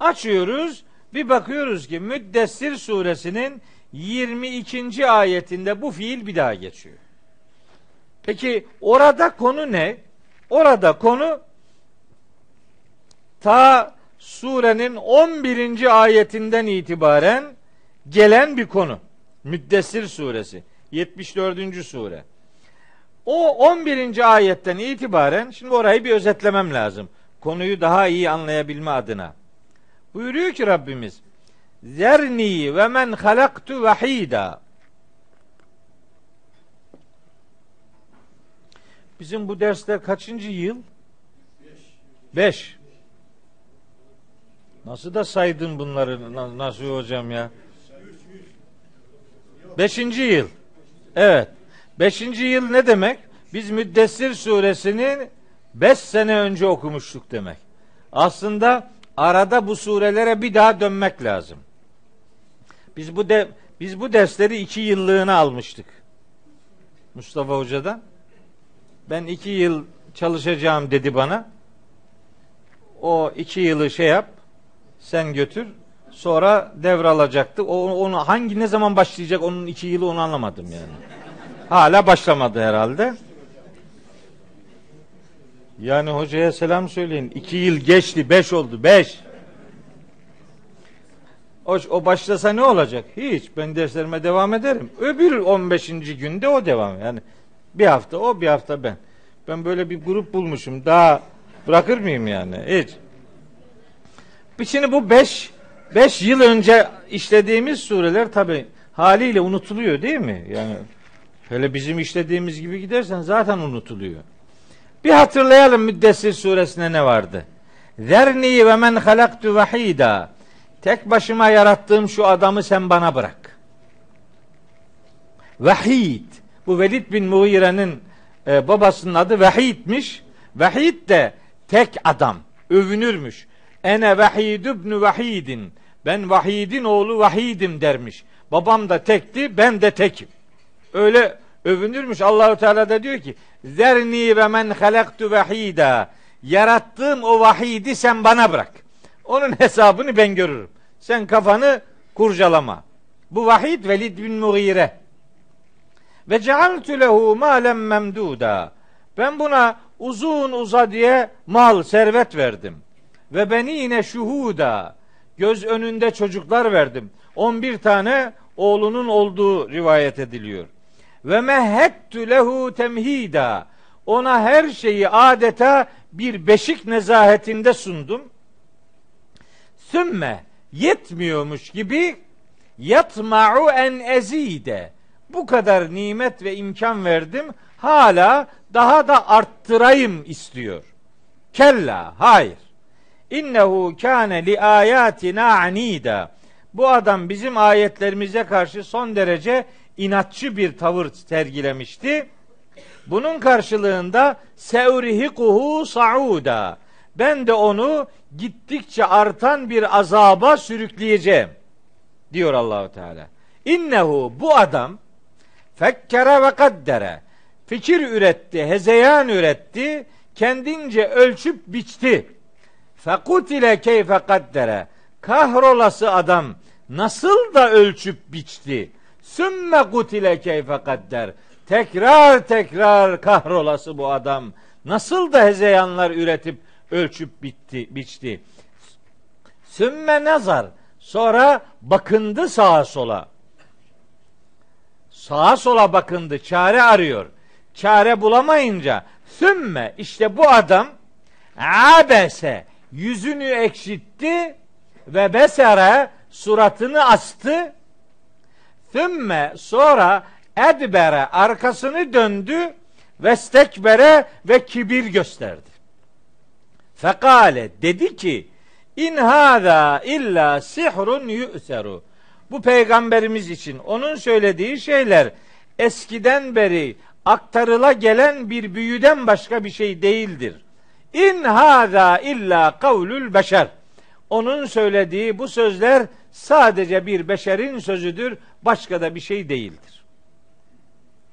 Açıyoruz bir bakıyoruz ki Müddessir suresinin 22. ayetinde bu fiil bir daha geçiyor. Peki orada konu ne? Orada konu ta surenin 11. ayetinden itibaren gelen bir konu. Müddessir suresi. 74. sure. O 11. ayetten itibaren şimdi orayı bir özetlemem lazım. Konuyu daha iyi anlayabilme adına. Buyuruyor ki Rabbimiz Zerni ve men halaktu vahida Bizim bu dersler kaçıncı yıl? Beş. Nasıl da saydın bunları nasıl hocam ya? Beşinci yıl. Evet. Beşinci yıl ne demek? Biz Müddessir suresini beş sene önce okumuştuk demek. Aslında arada bu surelere bir daha dönmek lazım. Biz bu de biz bu dersleri iki yıllığına almıştık. Mustafa Hoca'dan. Ben iki yıl çalışacağım dedi bana. O iki yılı şey yap, sen götür. Sonra devralacaktı. O, onu hangi ne zaman başlayacak onun iki yılı onu anlamadım yani. Hala başlamadı herhalde. Yani hocaya selam söyleyin. İki yıl geçti, beş oldu, beş. O, o başlasa ne olacak? Hiç. Ben derslerime devam ederim. Öbür 15. günde o devam. Yani bir hafta o, bir hafta ben. Ben böyle bir grup bulmuşum. Daha bırakır mıyım yani? Hiç. Şimdi bu beş, beş yıl önce işlediğimiz sureler tabi haliyle unutuluyor değil mi? Yani hele bizim işlediğimiz gibi gidersen zaten unutuluyor. Bir hatırlayalım Müddessir suresine ne vardı? Zerni ve men halaktu vahida. Tek başıma yarattığım şu adamı sen bana bırak. Vahid. Bu Velid bin Muğire'nin e, babasının adı Vahid'miş. Vahid de tek adam. Övünürmüş. Ene Vahid ibn Vahidin. Ben Vahid'in oğlu Vahid'im dermiş. Babam da tekti, ben de tekim. Öyle övünürmüş. Allahu Teala da diyor ki: "Zerni ve men halaktu vahida." Yarattığım o vahidi sen bana bırak. Onun hesabını ben görürüm. Sen kafanı kurcalama. Bu vahid Velid bin Mughire. Ve cealtu lehu malen memduda. Ben buna uzun uza diye mal, servet verdim. Ve beni yine şuhuda. Göz önünde çocuklar verdim. 11 tane oğlunun olduğu rivayet ediliyor. Ve mehettu lehu temhida. Ona her şeyi adeta bir beşik nezahetinde sundum. Sümme yetmiyormuş gibi yatma'u en ezide. Bu kadar nimet ve imkan verdim. Hala daha da arttırayım istiyor. Kella hayır. İnnehu kâne li ayatina anida. Bu adam bizim ayetlerimize karşı son derece inatçı bir tavır sergilemişti. Bunun karşılığında seurihikuhu sauda. Ben de onu gittikçe artan bir azaba sürükleyeceğim. Diyor Allahu Teala. İnnehu bu adam fekkere ve kaddere fikir üretti, hezeyan üretti, kendince ölçüp biçti. Fekutile keyfe kaddere kahrolası adam nasıl da ölçüp biçti. Sümme kutile keyfe kadder. Tekrar tekrar kahrolası bu adam. Nasıl da hezeyanlar üretip ölçüp bitti, biçti. Sümme nazar. Sonra bakındı sağa sola. Sağa sola bakındı, çare arıyor. Çare bulamayınca sümme işte bu adam abese yüzünü ekşitti ve besere suratını astı. Sümme sonra edbere arkasını döndü ve stekbere ve kibir gösterdi. Fekale dedi ki in hâzâ illa sihrun yu'seru. Bu peygamberimiz için onun söylediği şeyler eskiden beri aktarıla gelen bir büyüden başka bir şey değildir. İn hâzâ illa kavlül beşer. Onun söylediği bu sözler sadece bir beşerin sözüdür, başka da bir şey değildir.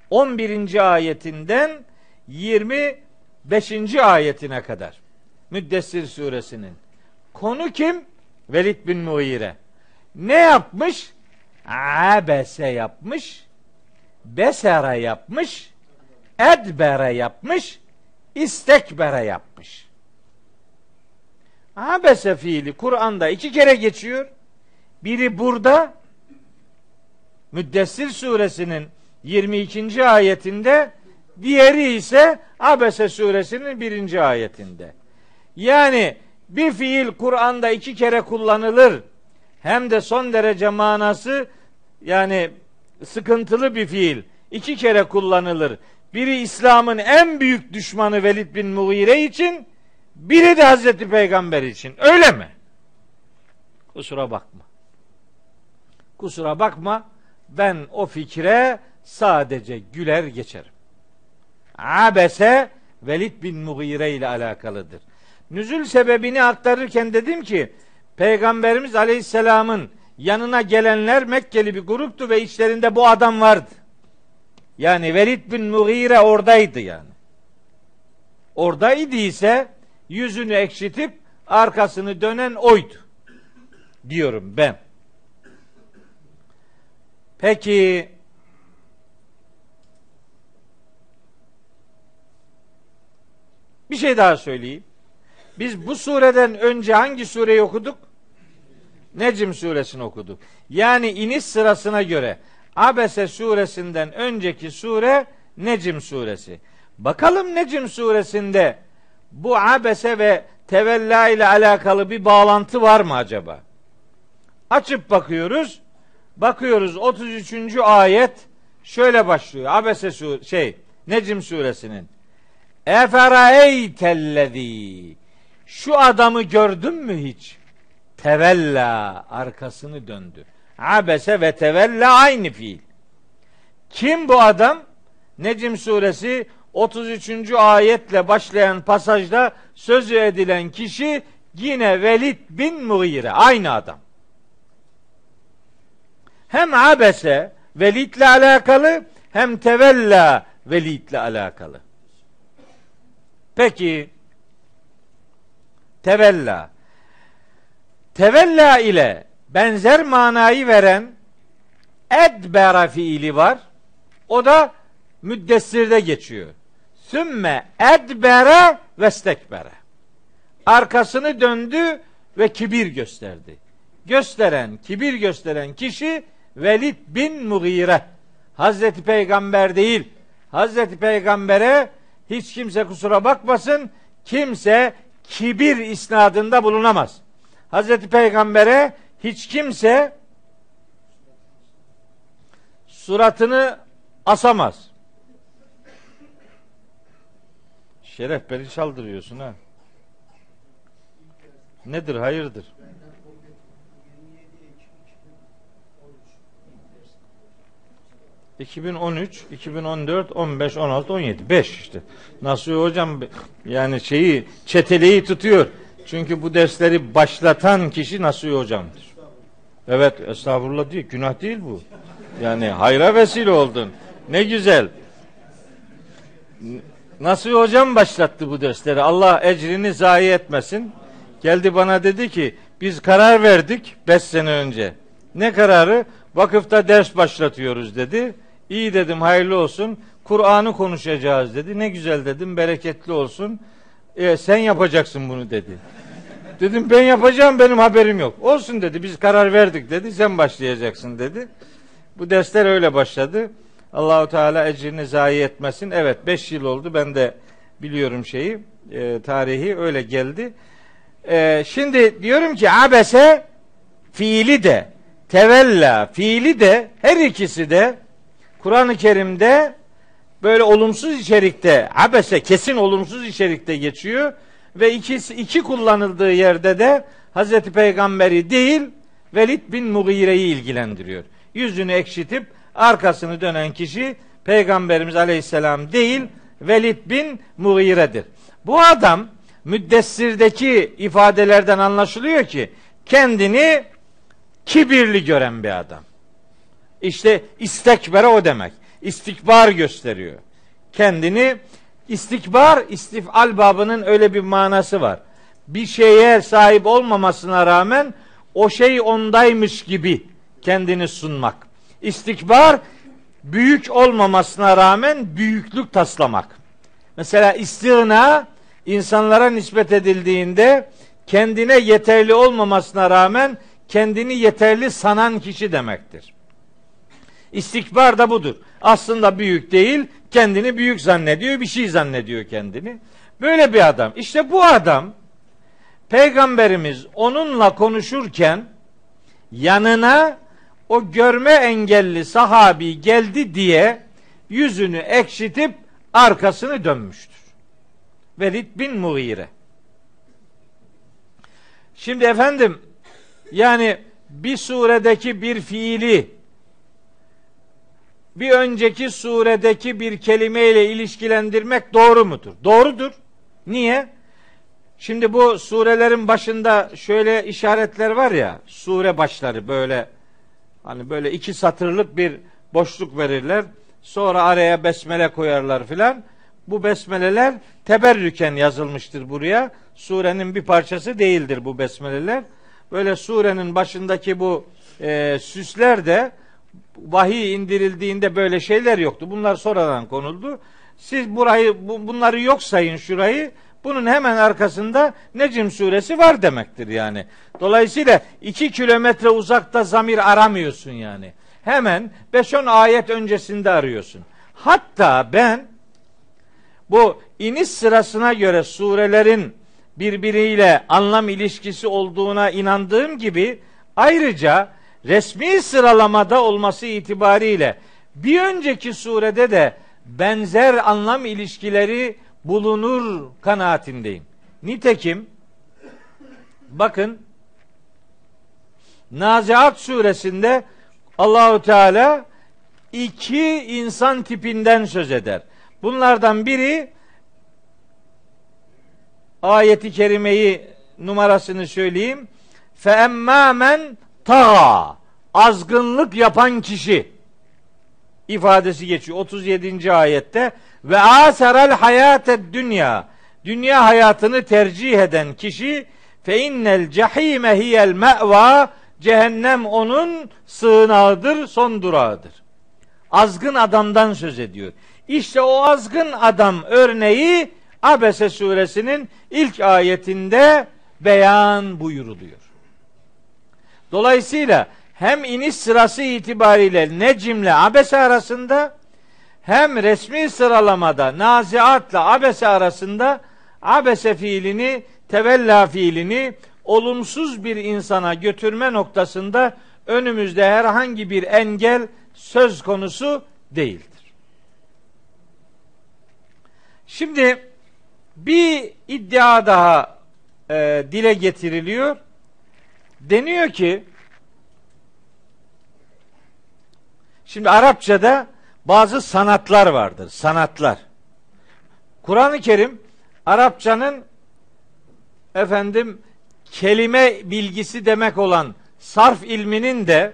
11. ayetinden 25. ayetine kadar. Müddessir suresinin. Konu kim? Velid bin Muire. Ne yapmış? Abese yapmış. Besere yapmış. Edbere yapmış. İstekbere yapmış. Abese fiili Kur'an'da iki kere geçiyor. Biri burada Müddessir suresinin 22. ayetinde diğeri ise Abese suresinin birinci ayetinde. Yani bir fiil Kur'an'da iki kere kullanılır. Hem de son derece manası yani sıkıntılı bir fiil. iki kere kullanılır. Biri İslam'ın en büyük düşmanı Velid bin Mughire için, biri de Hazreti Peygamber için. Öyle mi? Kusura bakma. Kusura bakma. Ben o fikre sadece güler geçerim. Abese Velid bin Mughire ile alakalıdır. Nüzül sebebini aktarırken dedim ki Peygamberimiz Aleyhisselam'ın yanına gelenler Mekkeli bir gruptu ve içlerinde bu adam vardı. Yani Velid bin Mughire oradaydı yani. Oradaydı ise yüzünü ekşitip arkasını dönen oydu. Diyorum ben. Peki bir şey daha söyleyeyim. Biz bu sureden önce hangi sureyi okuduk? Necm suresini okuduk. Yani iniş sırasına göre Abese suresinden önceki sure Necm suresi. Bakalım Necm suresinde bu Abese ve Tevella ile alakalı bir bağlantı var mı acaba? Açıp bakıyoruz. Bakıyoruz 33. ayet şöyle başlıyor. Abese sur şey Necm suresinin. Eferaeytellezî şu adamı gördün mü hiç? Tevella arkasını döndü. Abese ve tevella aynı fiil. Kim bu adam? Necim suresi 33. ayetle başlayan pasajda sözü edilen kişi yine Velid bin Mughire. Aynı adam. Hem abese Velid'le alakalı hem tevella Velid'le alakalı. Peki tevella. Tevella ile benzer manayı veren edbera fiili var. O da müddessirde geçiyor. Sümme edbere ve stekbere. Arkasını döndü ve kibir gösterdi. Gösteren, kibir gösteren kişi Velid bin Mughire. Hazreti Peygamber değil. Hazreti Peygamber'e hiç kimse kusura bakmasın. Kimse kibir isnadında bulunamaz. Hazreti Peygamber'e hiç kimse suratını asamaz. Şeref beni çaldırıyorsun ha. Nedir hayırdır? 2013, 2014, 15, 16, 17. 5 işte. Nasıl hocam yani şeyi çeteleyi tutuyor. Çünkü bu dersleri başlatan kişi Nasuhi hocamdır. Evet estağfurullah değil. Günah değil bu. Yani hayra vesile oldun. Ne güzel. Nasuhi hocam başlattı bu dersleri. Allah ecrini zayi etmesin. Geldi bana dedi ki biz karar verdik 5 sene önce. Ne kararı? Vakıfta ders başlatıyoruz dedi. İyi dedim hayırlı olsun. Kur'an'ı konuşacağız dedi. Ne güzel dedim bereketli olsun. E, sen yapacaksın bunu dedi. Dedim ben yapacağım benim haberim yok. Olsun dedi biz karar verdik dedi sen başlayacaksın dedi. Bu dersler öyle başladı. Allahu Teala ecrini zayi etmesin. Evet 5 yıl oldu ben de biliyorum şeyi e, tarihi öyle geldi. E, şimdi diyorum ki abese fiili de tevella fiili de her ikisi de Kur'an-ı Kerim'de böyle olumsuz içerikte abese kesin olumsuz içerikte geçiyor ve ikisi iki kullanıldığı yerde de Hazreti Peygamberi değil Velid bin Mughire'yi ilgilendiriyor. Yüzünü ekşitip arkasını dönen kişi Peygamberimiz Aleyhisselam değil Velid bin Mughire'dir. Bu adam müddessirdeki ifadelerden anlaşılıyor ki kendini kibirli gören bir adam. İşte istekbere o demek. İstikbar gösteriyor. Kendini istikbar, istifal babının öyle bir manası var. Bir şeye sahip olmamasına rağmen o şey ondaymış gibi kendini sunmak. İstikbar büyük olmamasına rağmen büyüklük taslamak. Mesela istigna insanlara nispet edildiğinde kendine yeterli olmamasına rağmen kendini yeterli sanan kişi demektir. İstikbar da budur. Aslında büyük değil, kendini büyük zannediyor, bir şey zannediyor kendini. Böyle bir adam. İşte bu adam Peygamberimiz onunla konuşurken yanına o görme engelli sahabi geldi diye yüzünü ekşitip arkasını dönmüştür. Velid bin Mughire. Şimdi efendim yani bir suredeki bir fiili bir önceki suredeki bir kelimeyle ilişkilendirmek doğru mudur? Doğrudur. Niye? Şimdi bu surelerin başında şöyle işaretler var ya, sure başları böyle hani böyle iki satırlık bir boşluk verirler. Sonra araya besmele koyarlar filan. Bu besmeleler teberrüken yazılmıştır buraya. Surenin bir parçası değildir bu besmeleler. Böyle surenin başındaki bu e, süsler de vahiy indirildiğinde böyle şeyler yoktu. Bunlar sonradan konuldu. Siz burayı bu, bunları yok sayın şurayı. Bunun hemen arkasında Necim suresi var demektir yani. Dolayısıyla iki kilometre uzakta zamir aramıyorsun yani. Hemen 5-10 ayet öncesinde arıyorsun. Hatta ben bu iniş sırasına göre surelerin birbiriyle anlam ilişkisi olduğuna inandığım gibi ayrıca resmi sıralamada olması itibariyle bir önceki surede de benzer anlam ilişkileri bulunur kanaatindeyim. Nitekim bakın Naziat suresinde Allahu Teala iki insan tipinden söz eder. Bunlardan biri ayeti kerimeyi numarasını söyleyeyim. Fe emmâmen ta azgınlık yapan kişi ifadesi geçiyor 37. ayette ve aseral hayate dünya dünya hayatını tercih eden kişi fe innel cehime hiyel me'va cehennem onun sığınağıdır, son durağıdır. Azgın adamdan söz ediyor. İşte o azgın adam örneği Abese suresinin ilk ayetinde beyan buyuruluyor. Dolayısıyla hem iniş sırası itibariyle Necim'le Abese arasında hem resmi sıralamada Naziat'la Abese arasında Abese fiilini, tevella fiilini olumsuz bir insana götürme noktasında önümüzde herhangi bir engel söz konusu değildir. Şimdi bir iddia daha e, dile getiriliyor. Deniyor ki şimdi Arapçada bazı sanatlar vardır. Sanatlar. Kur'an-ı Kerim Arapçanın efendim kelime bilgisi demek olan sarf ilminin de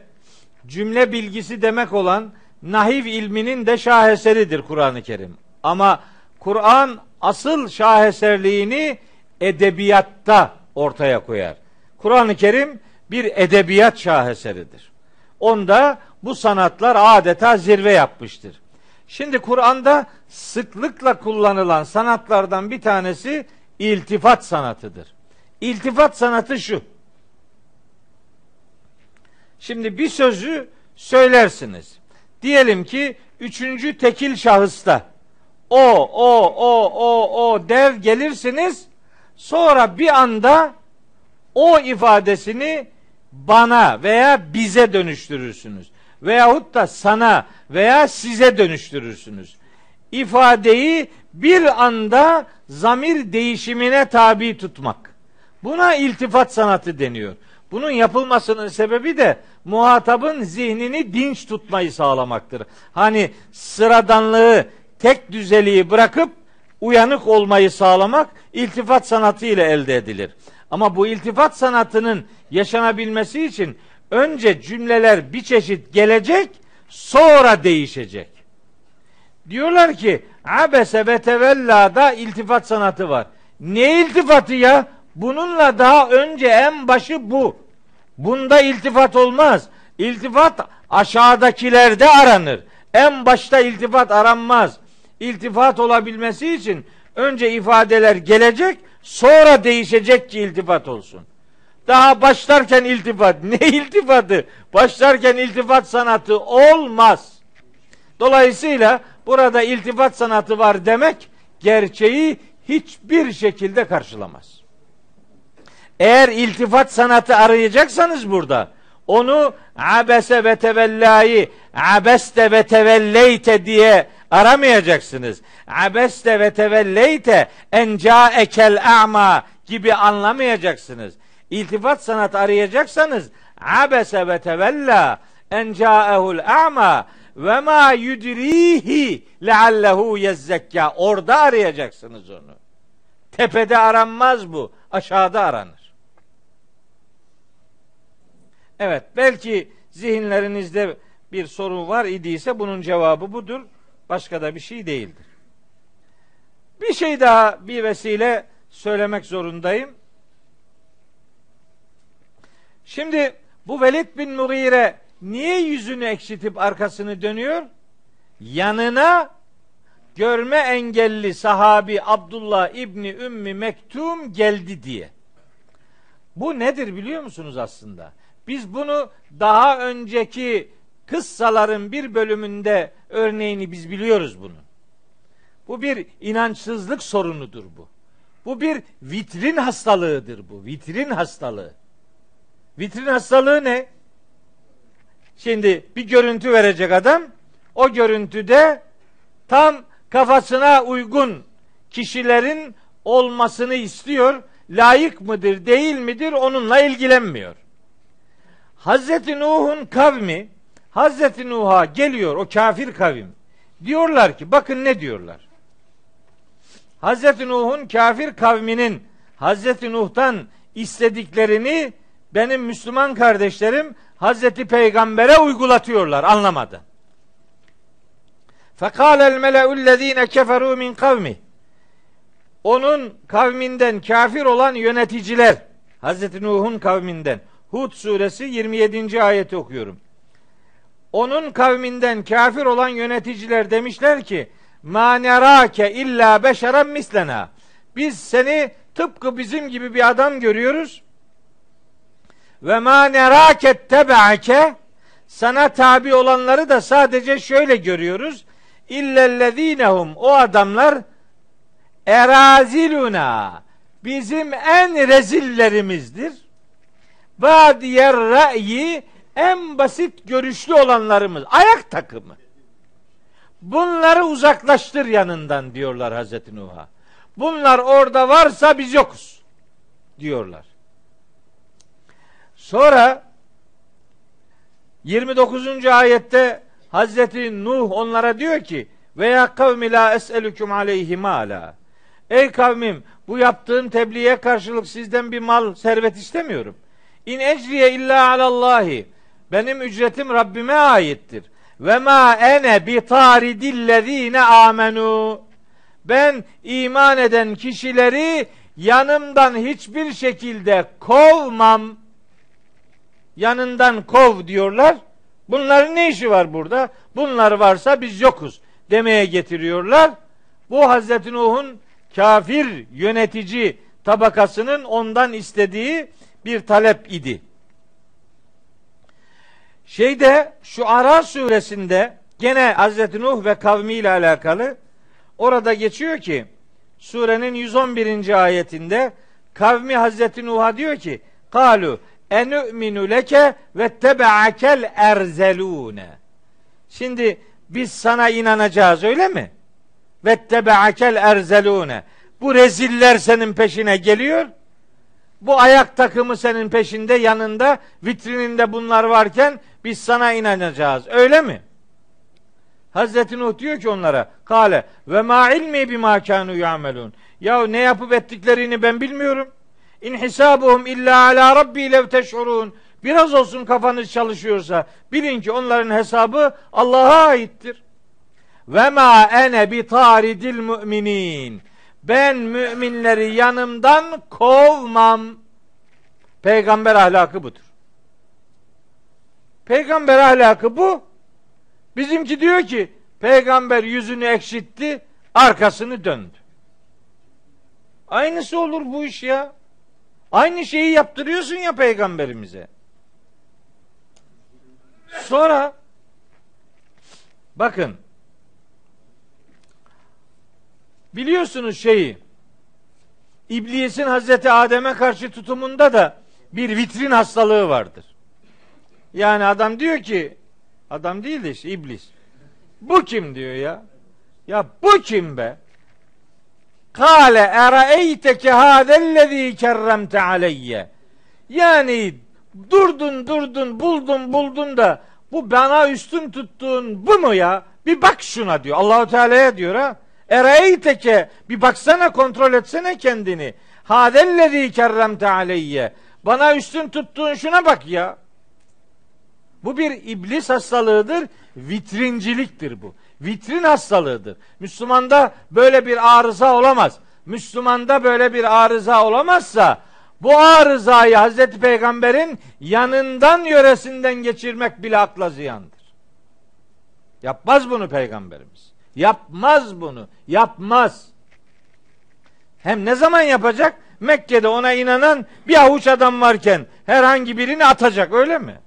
cümle bilgisi demek olan nahiv ilminin de şaheseridir Kur'an-ı Kerim. Ama Kur'an asıl şaheserliğini edebiyatta ortaya koyar. Kur'an-ı Kerim bir edebiyat şaheseridir. Onda bu sanatlar adeta zirve yapmıştır. Şimdi Kur'an'da sıklıkla kullanılan sanatlardan bir tanesi iltifat sanatıdır. İltifat sanatı şu. Şimdi bir sözü söylersiniz. Diyelim ki üçüncü tekil şahısta o, o, o, o, o dev gelirsiniz. Sonra bir anda o ifadesini bana veya bize dönüştürürsünüz. Veyahut da sana veya size dönüştürürsünüz. İfadeyi bir anda zamir değişimine tabi tutmak. Buna iltifat sanatı deniyor. Bunun yapılmasının sebebi de muhatabın zihnini dinç tutmayı sağlamaktır. Hani sıradanlığı, tek düzeliği bırakıp uyanık olmayı sağlamak iltifat sanatı ile elde edilir. Ama bu iltifat sanatının yaşanabilmesi için önce cümleler bir çeşit gelecek, sonra değişecek. Diyorlar ki abese ve tevella'da iltifat sanatı var. Ne iltifatı ya? Bununla daha önce en başı bu. Bunda iltifat olmaz. İltifat aşağıdakilerde aranır. En başta iltifat aranmaz. İltifat olabilmesi için önce ifadeler gelecek, sonra değişecek ki iltifat olsun. Daha başlarken iltifat. Ne iltifatı? Başlarken iltifat sanatı olmaz. Dolayısıyla burada iltifat sanatı var demek gerçeği hiçbir şekilde karşılamaz. Eğer iltifat sanatı arayacaksanız burada onu abese ve tevellayı abeste ve tevelleyte diye aramayacaksınız. Abeste ve tevelleyte en ekel a'ma gibi anlamayacaksınız. İltifat sanat arayacaksanız abese ve tevella en ca'ehul a'ma ve ma yudrihi leallehu yezzekka. Orada arayacaksınız onu. Tepede aranmaz bu. Aşağıda aranır. Evet belki zihinlerinizde bir sorun var idiyse bunun cevabı budur. Başka da bir şey değildir. Bir şey daha bir vesile söylemek zorundayım. Şimdi bu Velid bin Mughire niye yüzünü ekşitip arkasını dönüyor? Yanına görme engelli sahabi Abdullah İbni Ümmi Mektum geldi diye. Bu nedir biliyor musunuz aslında? Biz bunu daha önceki kıssaların bir bölümünde örneğini biz biliyoruz bunu. Bu bir inançsızlık sorunudur bu. Bu bir vitrin hastalığıdır bu. Vitrin hastalığı. Vitrin hastalığı ne? Şimdi bir görüntü verecek adam. O görüntüde tam kafasına uygun kişilerin olmasını istiyor. Layık mıdır, değil midir onunla ilgilenmiyor. Hazreti Nuh'un kavmi Hazreti Nuh'a geliyor o kafir kavim. Diyorlar ki bakın ne diyorlar. Hazreti Nuh'un kafir kavminin Hazreti Nuh'tan istediklerini benim Müslüman kardeşlerim Hazreti Peygamber'e uygulatıyorlar anlamadı. Fekâlel mele'ullezîne keferû min kavmi. Onun kavminden kafir olan yöneticiler Hazreti Nuh'un kavminden Hud suresi 27. ayeti okuyorum. Onun kavminden kafir olan yöneticiler demişler ki ma nerake illa beşeren mislena. Biz seni tıpkı bizim gibi bir adam görüyoruz. Ve ma nerake tebeake sana tabi olanları da sadece şöyle görüyoruz. İllellezinehum o adamlar eraziluna bizim en rezillerimizdir. Badiyer ra'yi en basit görüşlü olanlarımız. Ayak takımı. Bunları uzaklaştır yanından diyorlar Hazreti Nuh'a. Bunlar orada varsa biz yokuz diyorlar. Sonra 29. ayette Hazreti Nuh onlara diyor ki veya kavmi la es'elüküm aleyhi mala. Ey kavmim bu yaptığım tebliğe karşılık sizden bir mal servet istemiyorum. İn ecriye illa alallahi. Benim ücretim Rabbime aittir. Ve ma ene bi taridillezine amenu. Ben iman eden kişileri yanımdan hiçbir şekilde kovmam. Yanından kov diyorlar. Bunların ne işi var burada? Bunlar varsa biz yokuz demeye getiriyorlar. Bu Hazreti Nuh'un kafir yönetici tabakasının ondan istediği bir talep idi. Şeyde şu Ara suresinde gene Hazreti Nuh ve kavmiyle alakalı orada geçiyor ki surenin 111. ayetinde kavmi Hazreti Nuh'a diyor ki kalu enü'minu leke ve tebe'akel erzelune. Şimdi biz sana inanacağız öyle mi? Ve tebe'akel erzelune. Bu reziller senin peşine geliyor. Bu ayak takımı senin peşinde yanında vitrininde bunlar varken biz sana inanacağız. Öyle mi? Hazreti Nuh diyor ki onlara kale ve ma ilmi bima kanu yamelun. Ya ne yapıp ettiklerini ben bilmiyorum. İn hisabuhum illa ala rabbi lev teş'urun. Biraz olsun kafanız çalışıyorsa bilin ki onların hesabı Allah'a aittir. Ve ma ene bi taridil müminin. Ben müminleri yanımdan kovmam. Peygamber ahlakı budur. Peygamber ahlakı bu. Bizimki diyor ki peygamber yüzünü ekşitti, arkasını döndü. Aynısı olur bu iş ya. Aynı şeyi yaptırıyorsun ya peygamberimize. Sonra bakın biliyorsunuz şeyi İblisin Hazreti Adem'e karşı tutumunda da bir vitrin hastalığı vardır. Yani adam diyor ki adam değil de işte iblis. Bu kim diyor ya? Ya bu kim be? Kale eraeyteke hadellezî kerremte aleyye. Yani durdun durdun buldun buldun da bu bana üstün tuttuğun bu mu ya? Bir bak şuna diyor. Allahu Teala'ya diyor ha. Eraeyteke bir baksana kontrol etsene kendini. Hadellezî kerremte aleyye. Bana üstün tuttuğun şuna bak ya. Bu bir iblis hastalığıdır. Vitrinciliktir bu. Vitrin hastalığıdır. Müslümanda böyle bir arıza olamaz. Müslümanda böyle bir arıza olamazsa bu arızayı Hazreti Peygamber'in yanından yöresinden geçirmek bile akla ziyandır. Yapmaz bunu Peygamberimiz. Yapmaz bunu. Yapmaz. Hem ne zaman yapacak? Mekke'de ona inanan bir avuç adam varken herhangi birini atacak öyle mi?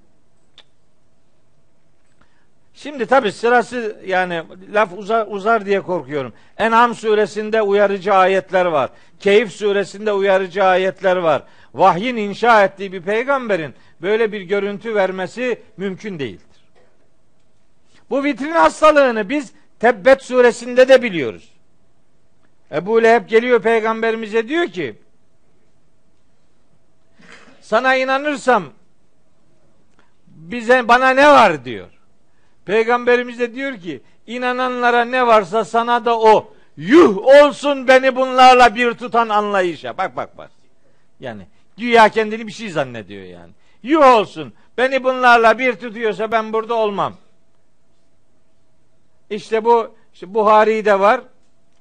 Şimdi tabi sırası yani laf uzar, uzar diye korkuyorum. En'am suresinde uyarıcı ayetler var. Keyif suresinde uyarıcı ayetler var. Vahyin inşa ettiği bir peygamberin böyle bir görüntü vermesi mümkün değildir. Bu vitrin hastalığını biz Tebbet suresinde de biliyoruz. Ebu Leheb geliyor peygamberimize diyor ki sana inanırsam bize bana ne var diyor. Peygamberimiz de diyor ki inananlara ne varsa sana da o. Yuh olsun beni bunlarla bir tutan anlayışa. Bak bak bak. Yani güya kendini bir şey zannediyor yani. Yuh olsun beni bunlarla bir tutuyorsa ben burada olmam. İşte bu işte Buhari'de var.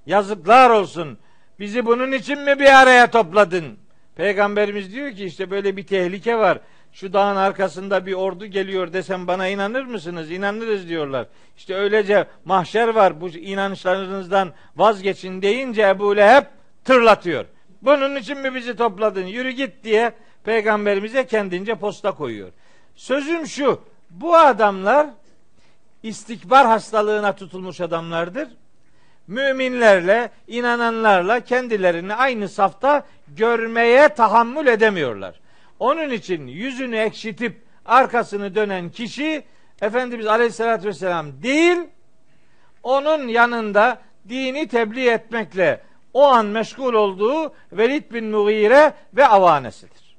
Yazıklar olsun. Bizi bunun için mi bir araya topladın? Peygamberimiz diyor ki işte böyle bir tehlike var şu dağın arkasında bir ordu geliyor desem bana inanır mısınız? İnanırız diyorlar. İşte öylece mahşer var bu inançlarınızdan vazgeçin deyince Ebu Leheb tırlatıyor. Bunun için mi bizi topladın? Yürü git diye peygamberimize kendince posta koyuyor. Sözüm şu. Bu adamlar istikbar hastalığına tutulmuş adamlardır. Müminlerle, inananlarla kendilerini aynı safta görmeye tahammül edemiyorlar. Onun için yüzünü ekşitip arkasını dönen kişi Efendimiz Aleyhisselatü Vesselam değil, onun yanında dini tebliğ etmekle o an meşgul olduğu Velid bin Mughire ve avanesidir.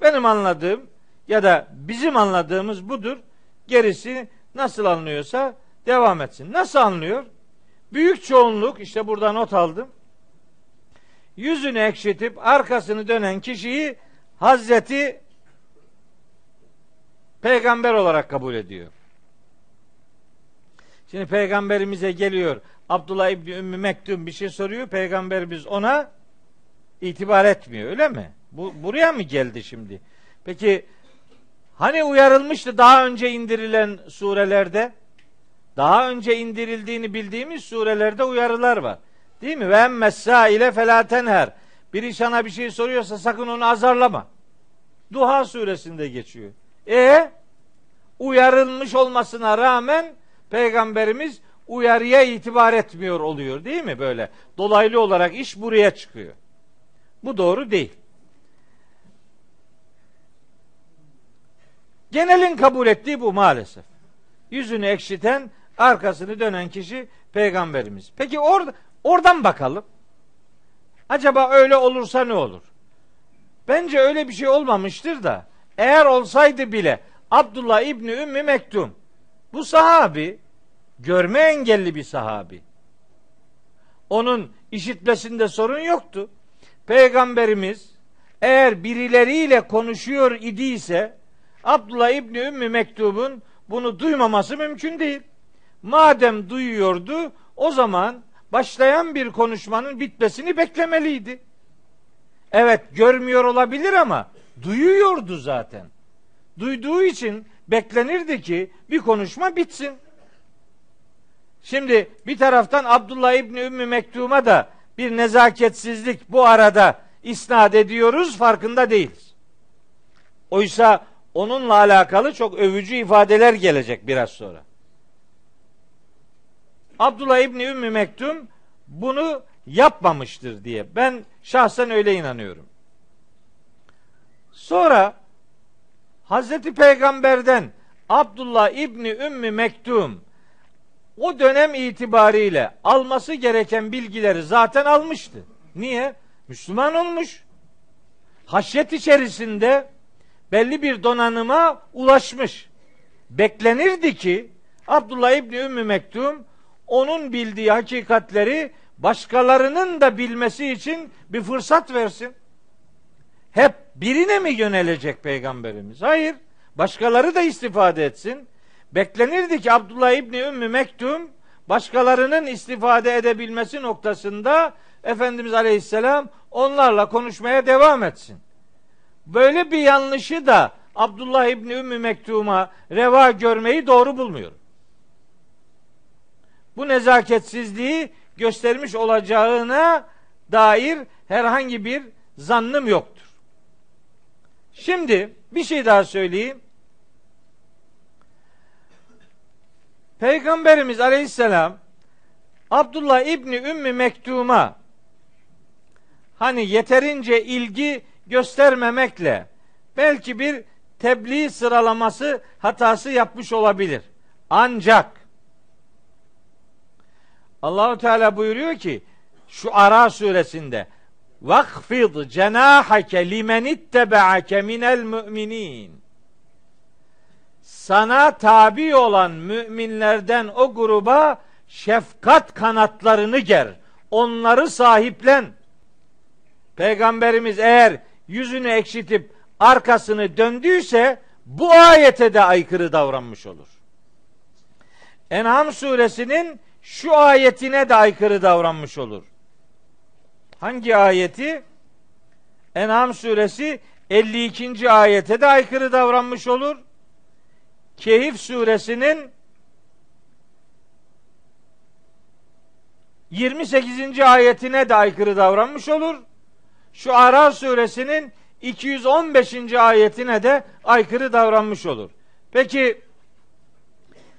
Benim anladığım ya da bizim anladığımız budur. Gerisi nasıl anlıyorsa devam etsin. Nasıl anlıyor? Büyük çoğunluk işte burada not aldım. Yüzünü ekşitip arkasını dönen kişiyi Hazreti peygamber olarak kabul ediyor. Şimdi peygamberimize geliyor. Abdullah İbni Ümmü Mektum bir şey soruyor. Peygamberimiz ona itibar etmiyor. Öyle mi? Bu buraya mı geldi şimdi? Peki hani uyarılmıştı daha önce indirilen surelerde? Daha önce indirildiğini bildiğimiz surelerde uyarılar var. Değil mi? Ve emmessâ ile felâ tenher Biri sana bir şey soruyorsa sakın onu azarlama. Duha suresinde geçiyor. E uyarılmış olmasına rağmen peygamberimiz uyarıya itibar etmiyor oluyor değil mi böyle? Dolaylı olarak iş buraya çıkıyor. Bu doğru değil. Genelin kabul ettiği bu maalesef. Yüzünü ekşiten, arkasını dönen kişi peygamberimiz. Peki or oradan bakalım. Acaba öyle olursa ne olur? Bence öyle bir şey olmamıştır da eğer olsaydı bile Abdullah İbni Ümmü Mektum bu sahabi görme engelli bir sahabi. Onun işitmesinde sorun yoktu. Peygamberimiz eğer birileriyle konuşuyor idiyse Abdullah İbni Ümmü Mektub'un bunu duymaması mümkün değil. Madem duyuyordu o zaman başlayan bir konuşmanın bitmesini beklemeliydi. Evet görmüyor olabilir ama duyuyordu zaten. Duyduğu için beklenirdi ki bir konuşma bitsin. Şimdi bir taraftan Abdullah İbni Ümmü Mektum'a da bir nezaketsizlik bu arada isnat ediyoruz farkında değiliz. Oysa onunla alakalı çok övücü ifadeler gelecek biraz sonra. Abdullah İbni Ümmü Mektum bunu yapmamıştır diye. Ben şahsen öyle inanıyorum. Sonra Hazreti Peygamber'den Abdullah İbni Ümmü Mektum o dönem itibariyle alması gereken bilgileri zaten almıştı. Niye? Müslüman olmuş. Haşyet içerisinde belli bir donanıma ulaşmış. Beklenirdi ki Abdullah İbni Ümmü Mektum onun bildiği hakikatleri başkalarının da bilmesi için bir fırsat versin. Hep birine mi yönelecek peygamberimiz? Hayır. Başkaları da istifade etsin. Beklenirdi ki Abdullah İbni Ümmü Mektum başkalarının istifade edebilmesi noktasında Efendimiz Aleyhisselam onlarla konuşmaya devam etsin. Böyle bir yanlışı da Abdullah İbni Ümmü Mektum'a reva görmeyi doğru bulmuyor. Bu nezaketsizliği göstermiş olacağına dair herhangi bir zannım yoktur. Şimdi bir şey daha söyleyeyim. Peygamberimiz Aleyhisselam Abdullah İbni Ümmü Mektum'a hani yeterince ilgi göstermemekle belki bir tebliğ sıralaması hatası yapmış olabilir. Ancak Allahu Teala buyuruyor ki şu Ara suresinde vakfid cenahake limen ittebe'ake minel müminin sana tabi olan müminlerden o gruba şefkat kanatlarını ger. Onları sahiplen. Peygamberimiz eğer yüzünü ekşitip arkasını döndüyse bu ayete de aykırı davranmış olur. En'am suresinin şu ayetine de aykırı davranmış olur. Hangi ayeti? En'am suresi 52. ayete de aykırı davranmış olur. Kehif suresinin 28. ayetine de aykırı davranmış olur. Şu Ara suresinin 215. ayetine de aykırı davranmış olur. Peki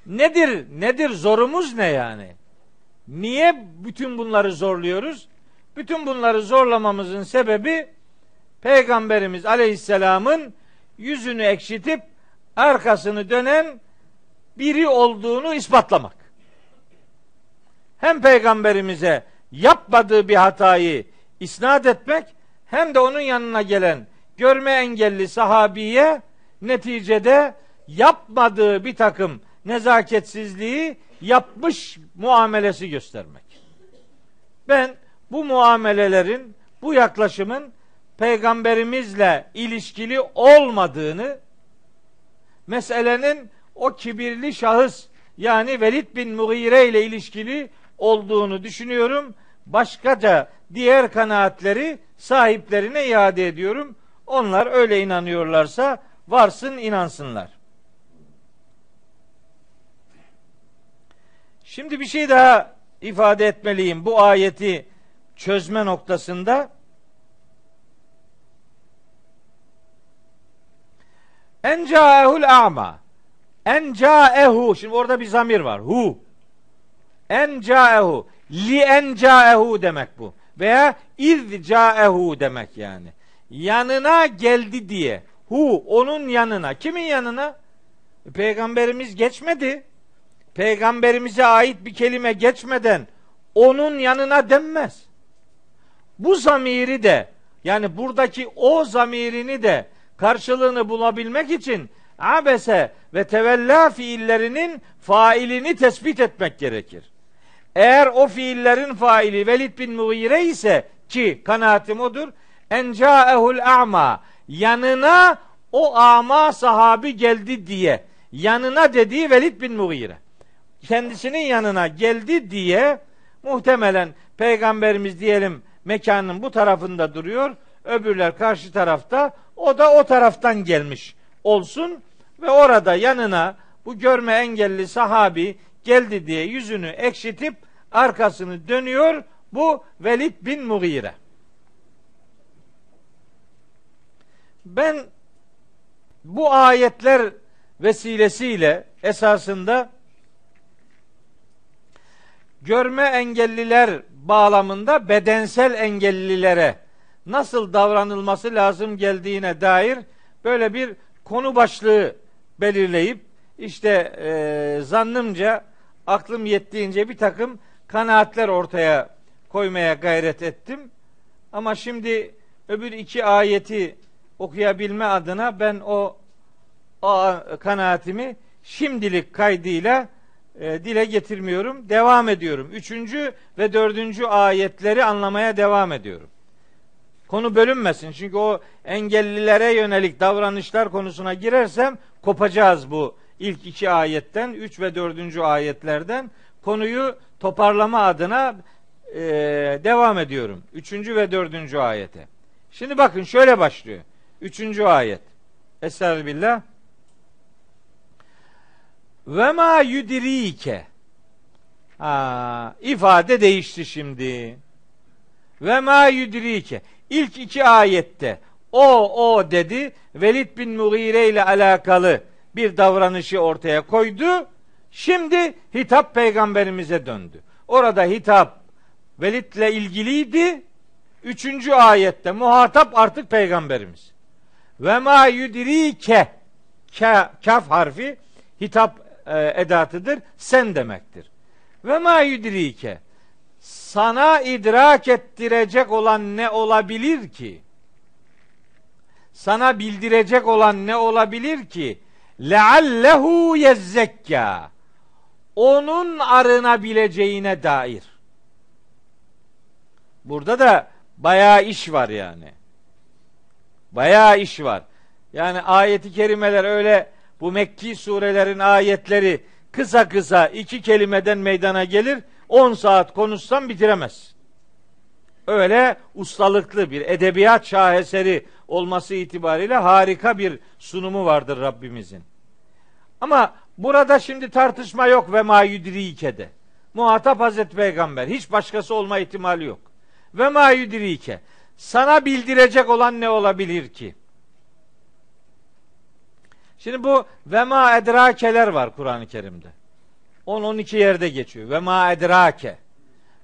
nedir nedir zorumuz ne yani? Niye bütün bunları zorluyoruz? Bütün bunları zorlamamızın sebebi Peygamberimiz Aleyhisselam'ın yüzünü ekşitip arkasını dönen biri olduğunu ispatlamak. Hem peygamberimize yapmadığı bir hatayı isnat etmek hem de onun yanına gelen görme engelli sahabiye neticede yapmadığı bir takım nezaketsizliği yapmış muamelesi göstermek. Ben bu muamelelerin, bu yaklaşımın peygamberimizle ilişkili olmadığını meselenin o kibirli şahıs yani Velid bin Mughire ile ilişkili olduğunu düşünüyorum başkaca diğer kanaatleri sahiplerine iade ediyorum. Onlar öyle inanıyorlarsa varsın inansınlar. Şimdi bir şey daha ifade etmeliyim bu ayeti çözme noktasında. Encaehul ama. Encaehu. Şimdi orada bir zamir var. Hu. Encaehu. Li en caehu demek bu. Veya iz caehu demek yani. Yanına geldi diye. Hu onun yanına. Kimin yanına? Peygamberimiz geçmedi. Peygamberimize ait bir kelime geçmeden onun yanına denmez. Bu zamiri de yani buradaki o zamirini de karşılığını bulabilmek için abese ve tevella fiillerinin failini tespit etmek gerekir. Eğer o fiillerin faili Velid bin Mughire ise ki kanaatim odur. Encaehul a'ma yanına o ama sahabi geldi diye yanına dediği Velid bin Mughire. Kendisinin yanına geldi diye muhtemelen peygamberimiz diyelim mekanın bu tarafında duruyor. Öbürler karşı tarafta. O da o taraftan gelmiş olsun ve orada yanına bu görme engelli sahabi geldi diye yüzünü ekşitip arkasını dönüyor. Bu Velid bin Mughire. Ben bu ayetler vesilesiyle esasında görme engelliler bağlamında bedensel engellilere nasıl davranılması lazım geldiğine dair böyle bir konu başlığı belirleyip işte e, zannımca aklım yettiğince bir takım kanaatler ortaya koymaya gayret ettim. Ama şimdi öbür iki ayeti okuyabilme adına ben o, o kanaatimi şimdilik kaydıyla e, dile getirmiyorum. Devam ediyorum. Üçüncü ve dördüncü ayetleri anlamaya devam ediyorum. Konu bölünmesin. Çünkü o engellilere yönelik davranışlar konusuna girersem kopacağız bu ilk iki ayetten, üç ve dördüncü ayetlerden. Konuyu toparlama adına e, devam ediyorum. Üçüncü ve dördüncü ayete. Şimdi bakın şöyle başlıyor. Üçüncü ayet. Estağfirullah. Ve ma yudirike. Ha, ifade değişti şimdi. Ve ma yudirike. İlk iki ayette o o dedi. Velid bin Mughire ile alakalı bir davranışı ortaya koydu. Şimdi hitap peygamberimize döndü. Orada hitap Velid'le ilgiliydi. Üçüncü ayette muhatap artık peygamberimiz. Ve ma yudirike kaf harfi hitap e, edatıdır. Sen demektir. Ve ma yudrike sana idrak ettirecek olan ne olabilir ki? Sana bildirecek olan ne olabilir ki? Leallehu yezzekka. Onun arınabileceğine dair. Burada da bayağı iş var yani. Bayağı iş var. Yani ayeti kerimeler öyle bu Mekki surelerin ayetleri kısa kısa iki kelimeden meydana gelir. 10 saat konuşsam bitiremez. Öyle ustalıklı bir edebiyat şaheseri olması itibariyle harika bir sunumu vardır Rabbimizin. Ama burada şimdi tartışma yok ve ma yudrike Muhatap Hazreti Peygamber. Hiç başkası olma ihtimali yok. Ve ma yudrike. Sana bildirecek olan ne olabilir ki? Şimdi bu ve ma edrakeler var Kur'an-ı Kerim'de. 10-12 yerde geçiyor. Ve ma edrake.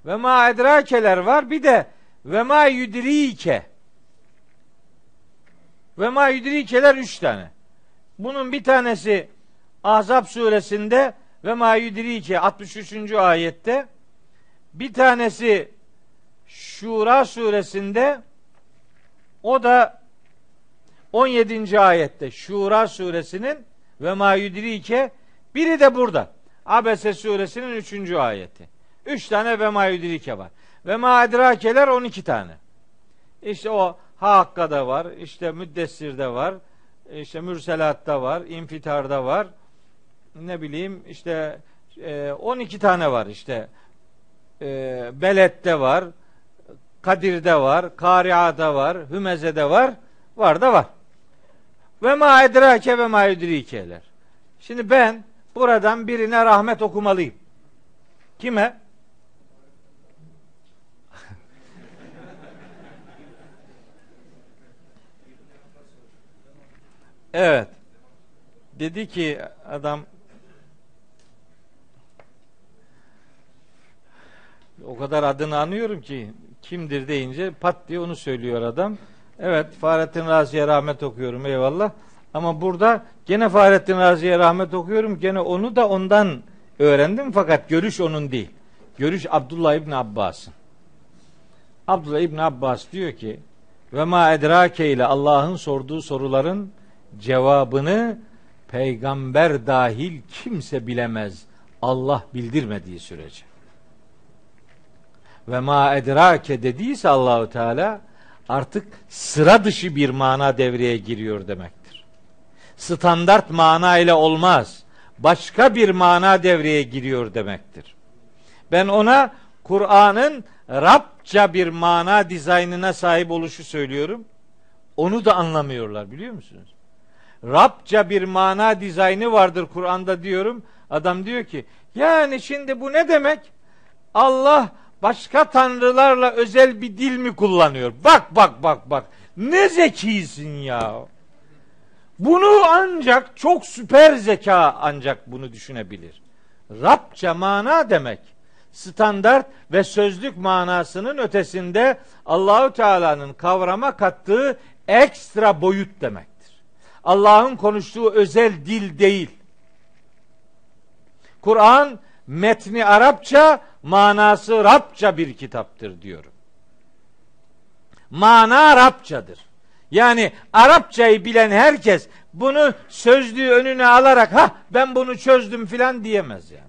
Ve ma edrakeler var. Bir de ve ma yudrike. Ve ma yudrikeler üç tane. Bunun bir tanesi Ahzab suresinde ve ma yudrike 63. ayette. Bir tanesi Şura suresinde o da 17. ayette Şura suresinin ve ma yudrike biri de burada. Abese suresinin 3. ayeti. 3 tane ve ma yudrike var. Ve ma edrakeler 12 tane. İşte o Hakka'da var, işte Müddessir'de var, işte Mürselat'ta var, İnfitar'da var. Ne bileyim işte 12 tane var işte. Belet'te var, Kadir'de var, Kari'a'da var, Hümeze'de var, var da var. Ve ma edrake ve ma yudrikeler. Şimdi ben buradan birine rahmet okumalıyım. Kime? evet. dedi ki adam o kadar adını anıyorum ki kimdir deyince pat diye onu söylüyor adam. Evet Fahrettin Razi'ye rahmet okuyorum eyvallah. Ama burada gene Fahrettin Razi'ye rahmet okuyorum. Gene onu da ondan öğrendim fakat görüş onun değil. Görüş Abdullah İbni Abbas'ın. Abdullah İbni Abbas diyor ki ve ma edrake ile Allah'ın sorduğu soruların cevabını peygamber dahil kimse bilemez. Allah bildirmediği sürece. Ve ma edrake dediyse Allahu Teala artık sıra dışı bir mana devreye giriyor demektir. Standart mana ile olmaz. Başka bir mana devreye giriyor demektir. Ben ona Kur'an'ın Rabça bir mana dizaynına sahip oluşu söylüyorum. Onu da anlamıyorlar biliyor musunuz? Rabça bir mana dizaynı vardır Kur'an'da diyorum. Adam diyor ki yani şimdi bu ne demek? Allah başka tanrılarla özel bir dil mi kullanıyor? Bak bak bak bak. Ne zekisin ya. Bunu ancak çok süper zeka ancak bunu düşünebilir. Rabça mana demek standart ve sözlük manasının ötesinde Allahu Teala'nın kavrama kattığı ekstra boyut demektir. Allah'ın konuştuğu özel dil değil. Kur'an metni Arapça, manası Rabça bir kitaptır diyorum. Mana Arapçadır. Yani Arapçayı bilen herkes bunu sözlüğü önüne alarak ha ben bunu çözdüm filan diyemez yani.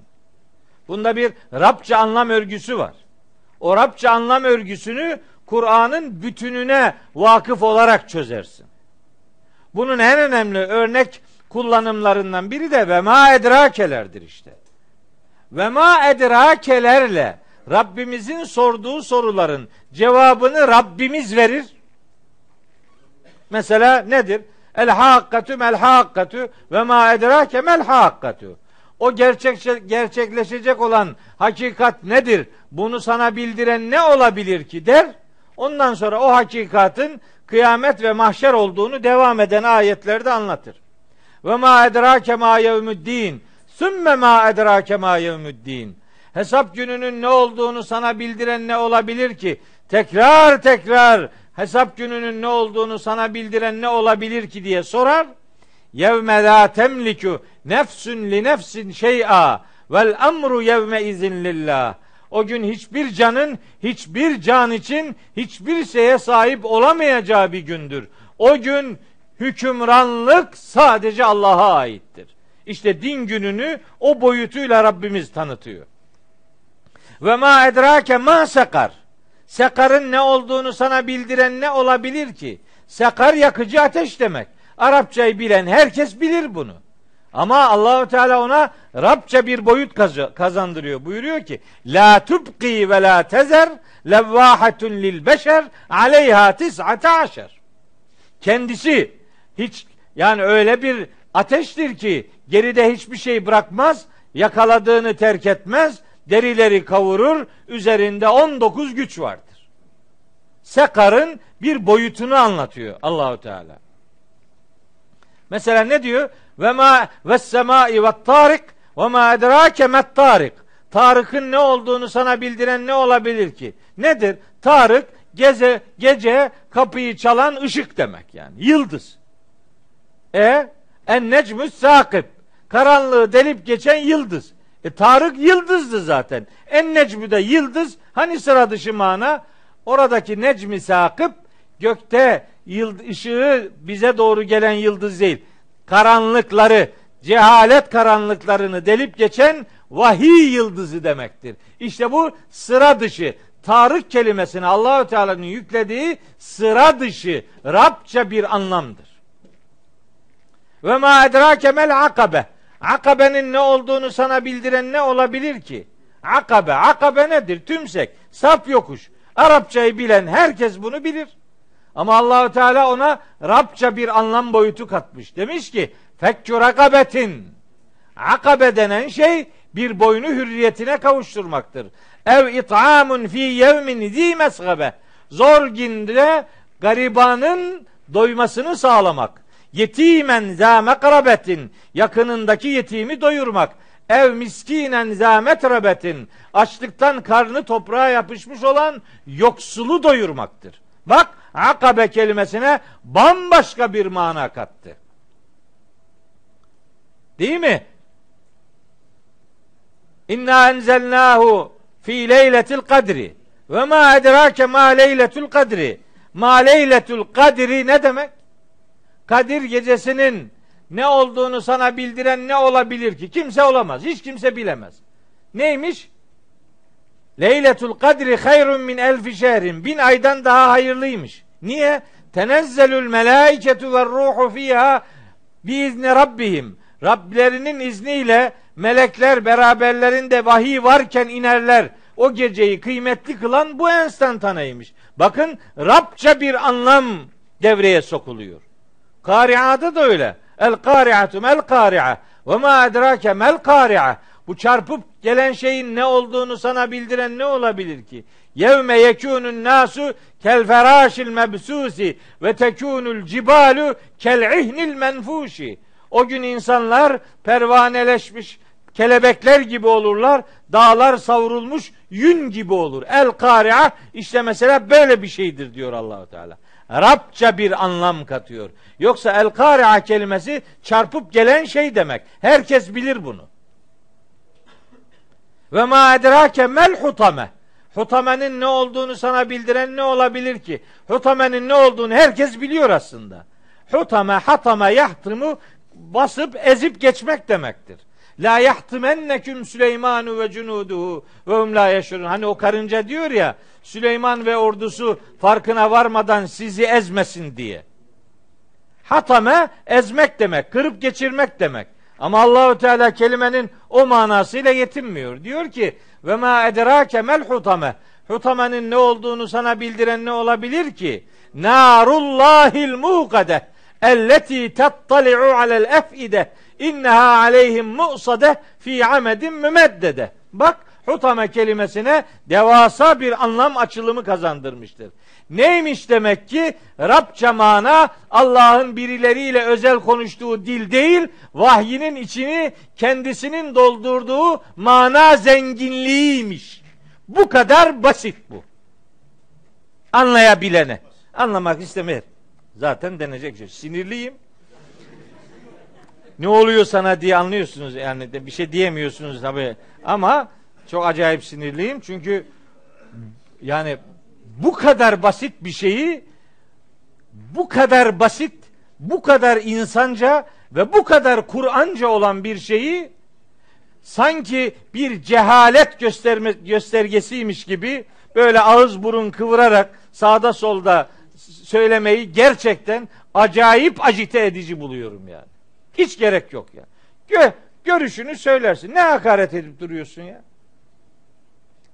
Bunda bir Rabça anlam örgüsü var. O Rabça anlam örgüsünü Kur'an'ın bütününe vakıf olarak çözersin. Bunun en önemli örnek kullanımlarından biri de ve ma edrakelerdir işte. Ve ma edrakelerle Rabbimizin sorduğu soruların cevabını Rabbimiz verir. Mesela nedir? El hakkatü mel hakkatü ve ma edrake mel hakkatü. O gerçek, gerçekleşecek olan hakikat nedir? Bunu sana bildiren ne olabilir ki der. Ondan sonra o hakikatin kıyamet ve mahşer olduğunu devam eden ayetlerde anlatır. Ve ma edrake ma yevmüddin. Sümme ma edrake ma yevmüddin. Hesap gününün ne olduğunu sana bildiren ne olabilir ki? Tekrar tekrar hesap gününün ne olduğunu sana bildiren ne olabilir ki diye sorar. Yevme la temliku nefsün li nefsin şey'a vel amru yevme izin lillah. O gün hiçbir canın hiçbir can için hiçbir şeye sahip olamayacağı bir gündür. O gün hükümranlık sadece Allah'a aittir. İşte din gününü o boyutuyla Rabbimiz tanıtıyor. Ve ma edrake ma sekar. Sekarın ne olduğunu sana bildiren ne olabilir ki? Sekar yakıcı ateş demek. Arapçayı bilen herkes bilir bunu. Ama Allahu Teala ona Rabça bir boyut kazandırıyor. Buyuruyor ki: "La tubqi ve la tezer levvahatun lil beşer aleyha tis'ate aşer." Kendisi hiç yani öyle bir ateştir ki geride hiçbir şey bırakmaz, yakaladığını terk etmez, derileri kavurur, üzerinde 19 güç vardır. Sekar'ın bir boyutunu anlatıyor Allahu Teala. Mesela ne diyor? Ve ma ve semai ve tarik ve ma edrake met tarik. Tarık'ın ne olduğunu sana bildiren ne olabilir ki? Nedir? Tarık gece gece kapıyı çalan ışık demek yani. Yıldız. E en necmü sakip. Karanlığı delip geçen yıldız. E Tarık yıldızdı zaten. En necmü de yıldız. Hani sıra dışı mana? Oradaki necmi sakıp gökte yıld ışığı bize doğru gelen yıldız değil. Karanlıkları, cehalet karanlıklarını delip geçen vahiy yıldızı demektir. İşte bu sıra dışı Tarık kelimesini Allahü Teala'nın yüklediği sıra dışı Rabça bir anlamdır. Ve ma edrake mel akabe. Akabenin ne olduğunu sana bildiren ne olabilir ki? Akabe, akabe nedir? Tümsek, sap yokuş. Arapçayı bilen herkes bunu bilir. Ama Allahü Teala ona Rabça bir anlam boyutu katmış. Demiş ki fekkü rakabetin. Akabe denen şey bir boynu hürriyetine kavuşturmaktır. Ev it'amun fi yevmin zi mesgabe. Zor günde garibanın doymasını sağlamak. Yetimen za mekrabetin yakınındaki yetimi doyurmak ev miskinen za metrebetin açlıktan karnı toprağa yapışmış olan yoksulu doyurmaktır. Bak akabe kelimesine bambaşka bir mana kattı. Değil mi? İnna enzelnahu fi leyletil kadri ve ma edrake ma leyletul kadri. Ma leyletul kadri ne demek? Kadir gecesinin ne olduğunu sana bildiren ne olabilir ki? Kimse olamaz. Hiç kimse bilemez. Neymiş? Leyletul kadri hayrun min elfi şehrin. Bin aydan daha hayırlıymış. Niye? Tenezzelül melaiketu ve ruhu fiha biizni rabbihim. Rablerinin izniyle melekler beraberlerinde vahiy varken inerler. O geceyi kıymetli kılan bu enstantaneymiş. Bakın Rabça bir anlam devreye sokuluyor. Kari'ada da öyle. El kari'atu mel kari'a ve ma edrake mel kari'a. Bu çarpıp gelen şeyin ne olduğunu sana bildiren ne olabilir ki? Yevme yekunun nasu kel ferâşil mebsusi ve tekunul cibalu kel ihnil menfuşi. O gün insanlar pervaneleşmiş kelebekler gibi olurlar. Dağlar savrulmuş yün gibi olur. El kari'a işte mesela böyle bir şeydir diyor Allahu Teala. Rabça bir anlam katıyor. Yoksa el kari'a kelimesi çarpıp gelen şey demek. Herkes bilir bunu. Ve ma edrake mel hutame. Hutamenin ne olduğunu sana bildiren ne olabilir ki? Hutamenin ne olduğunu herkes biliyor aslında. Hutame hatame yahtımu basıp ezip geçmek demektir. La yahtimenneküm Süleymanu ve cunuduhu ve hum la yeşurun. Hani o karınca diyor ya Süleyman ve ordusu farkına varmadan sizi ezmesin diye. Hatame ezmek demek, kırıp geçirmek demek. Ama Allahu Teala kelimenin o manasıyla yetinmiyor. Diyor ki ve ma edrake mel hutame. Hutamenin ne olduğunu sana bildiren ne olabilir ki? Narullahil muqade elleti tattali'u alel efide inneha aleyhim mu'sade fi amedin mümeddede. Bak hutame kelimesine devasa bir anlam açılımı kazandırmıştır. Neymiş demek ki? Rabça mana Allah'ın birileriyle özel konuştuğu dil değil, vahyinin içini kendisinin doldurduğu mana zenginliğiymiş. Bu kadar basit bu. Anlayabilene. Anlamak istemeyer. Zaten denecek şey. Sinirliyim. Ne oluyor sana diye anlıyorsunuz yani bir şey diyemiyorsunuz tabi ama çok acayip sinirliyim çünkü yani bu kadar basit bir şeyi bu kadar basit, bu kadar insanca ve bu kadar Kur'anca olan bir şeyi sanki bir cehalet gösterme, göstergesiymiş gibi böyle ağız burun kıvırarak sağda solda söylemeyi gerçekten acayip acite edici buluyorum yani. Hiç gerek yok ya. Gö görüşünü söylersin. Ne hakaret edip duruyorsun ya?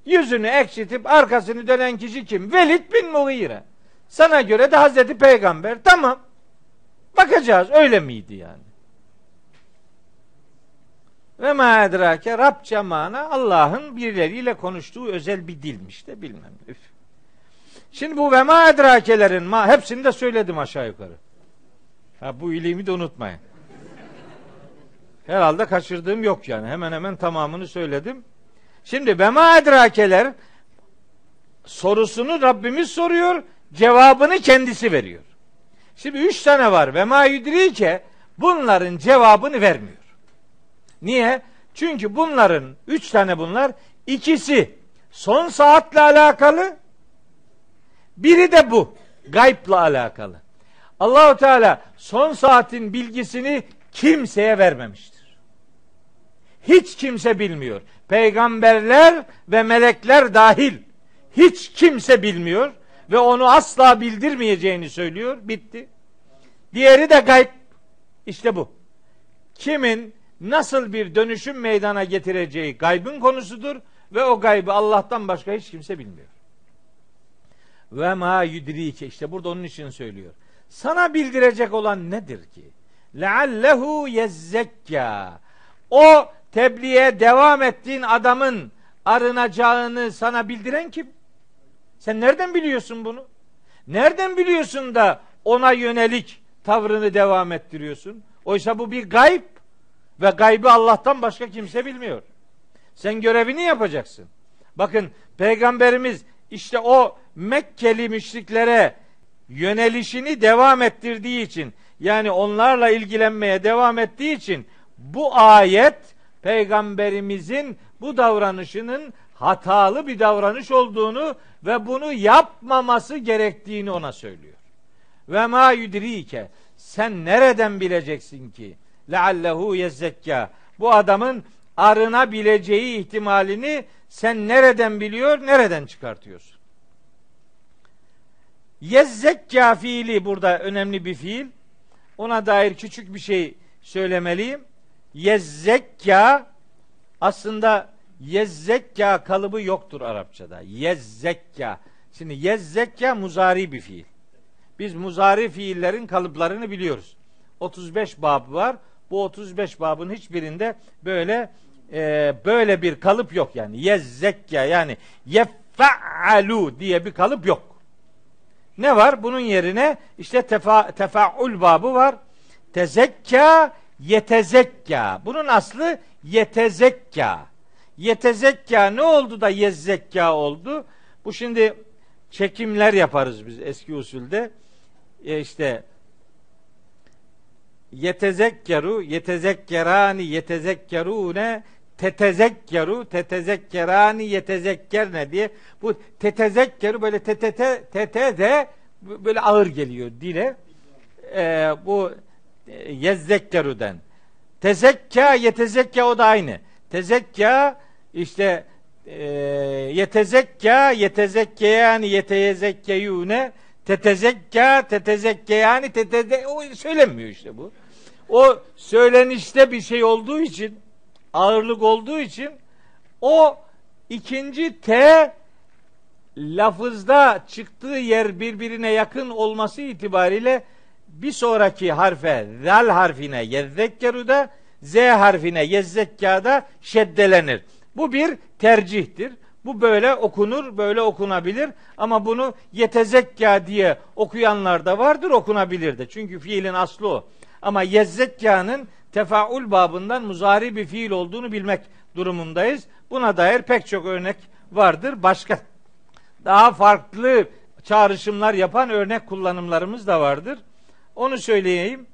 Yüzünü ekşitip arkasını dönen kişi kim? Velid bin Mughire. Sana göre de Hazreti Peygamber. Tamam. Bakacağız. Öyle miydi yani? Ve ma edrake Rabça mana Allah'ın birileriyle konuştuğu özel bir dilmiş de bilmem. Üf. Şimdi bu ve ma edrakelerin ma hepsini de söyledim aşağı yukarı. Ha, bu iliğimi de unutmayın. Herhalde kaçırdığım yok yani. Hemen hemen tamamını söyledim. Şimdi bema edrakeler sorusunu Rabbimiz soruyor, cevabını kendisi veriyor. Şimdi üç tane var. Ve ma yudrike bunların cevabını vermiyor. Niye? Çünkü bunların üç tane bunlar ikisi son saatle alakalı biri de bu gaybla alakalı. Allahu Teala son saatin bilgisini kimseye vermemiştir. Hiç kimse bilmiyor. Peygamberler ve melekler dahil hiç kimse bilmiyor ve onu asla bildirmeyeceğini söylüyor. Bitti. Diğeri de gayb. İşte bu. Kimin nasıl bir dönüşüm meydana getireceği gaybın konusudur ve o gaybı Allah'tan başka hiç kimse bilmiyor. Ve ma yudrike işte burada onun için söylüyor. Sana bildirecek olan nedir ki? Leallehu yezzekka. O tebliğe devam ettiğin adamın arınacağını sana bildiren kim? Sen nereden biliyorsun bunu? Nereden biliyorsun da ona yönelik tavrını devam ettiriyorsun? Oysa bu bir gayb ve gaybı Allah'tan başka kimse bilmiyor. Sen görevini yapacaksın. Bakın peygamberimiz işte o Mekkeli müşriklere yönelişini devam ettirdiği için yani onlarla ilgilenmeye devam ettiği için bu ayet peygamberimizin bu davranışının hatalı bir davranış olduğunu ve bunu yapmaması gerektiğini ona söylüyor. Ve ma yudrike sen nereden bileceksin ki leallehu yezzekka bu adamın arınabileceği ihtimalini sen nereden biliyor, nereden çıkartıyorsun? Yezzekka fiili burada önemli bir fiil. Ona dair küçük bir şey söylemeliyim. Yezzekka aslında yezzekka kalıbı yoktur Arapçada. Yezzekka. Şimdi yezzekka muzari bir fiil. Biz muzari fiillerin kalıplarını biliyoruz. 35 bab var. Bu 35 babın hiçbirinde böyle e, böyle bir kalıp yok yani. Yezzekka yani yef'alu diye bir kalıp yok. Ne var? Bunun yerine işte tefa, tefaul babı var. Tezekka yetezekka. Bunun aslı yetezekka. Yetezekka ne oldu da yezzekka oldu? Bu şimdi çekimler yaparız biz eski usulde. E işte yetezekkeru, yetezekkerani, yetezekkerune, tetezekkeru, tetezekkerani, yetezekkerne diye bu tetezekkeru böyle tetete, tetede böyle ağır geliyor dile. Ee, bu e, yezzekkeru'den. Tezekka, yetezekka o da aynı. Tezekka işte e, yetezekka, yetezekkeyani, yetezekkeyune, tetezekka, tetezekkeyani, teteze o söylenmiyor işte bu. O söylenişte bir şey olduğu için ağırlık olduğu için o ikinci T lafızda çıktığı yer birbirine yakın olması itibariyle bir sonraki harfe zal harfine yezzekkeruda z harfine yezzekkada şeddelenir. Bu bir tercihtir. Bu böyle okunur, böyle okunabilir ama bunu yetezekka diye okuyanlar da vardır, okunabilir de. Çünkü fiilin aslı o. Ama yezzekkanın tefaul babından muzari bir fiil olduğunu bilmek durumundayız. Buna dair pek çok örnek vardır. Başka daha farklı çağrışımlar yapan örnek kullanımlarımız da vardır. Onu söyleyeyim.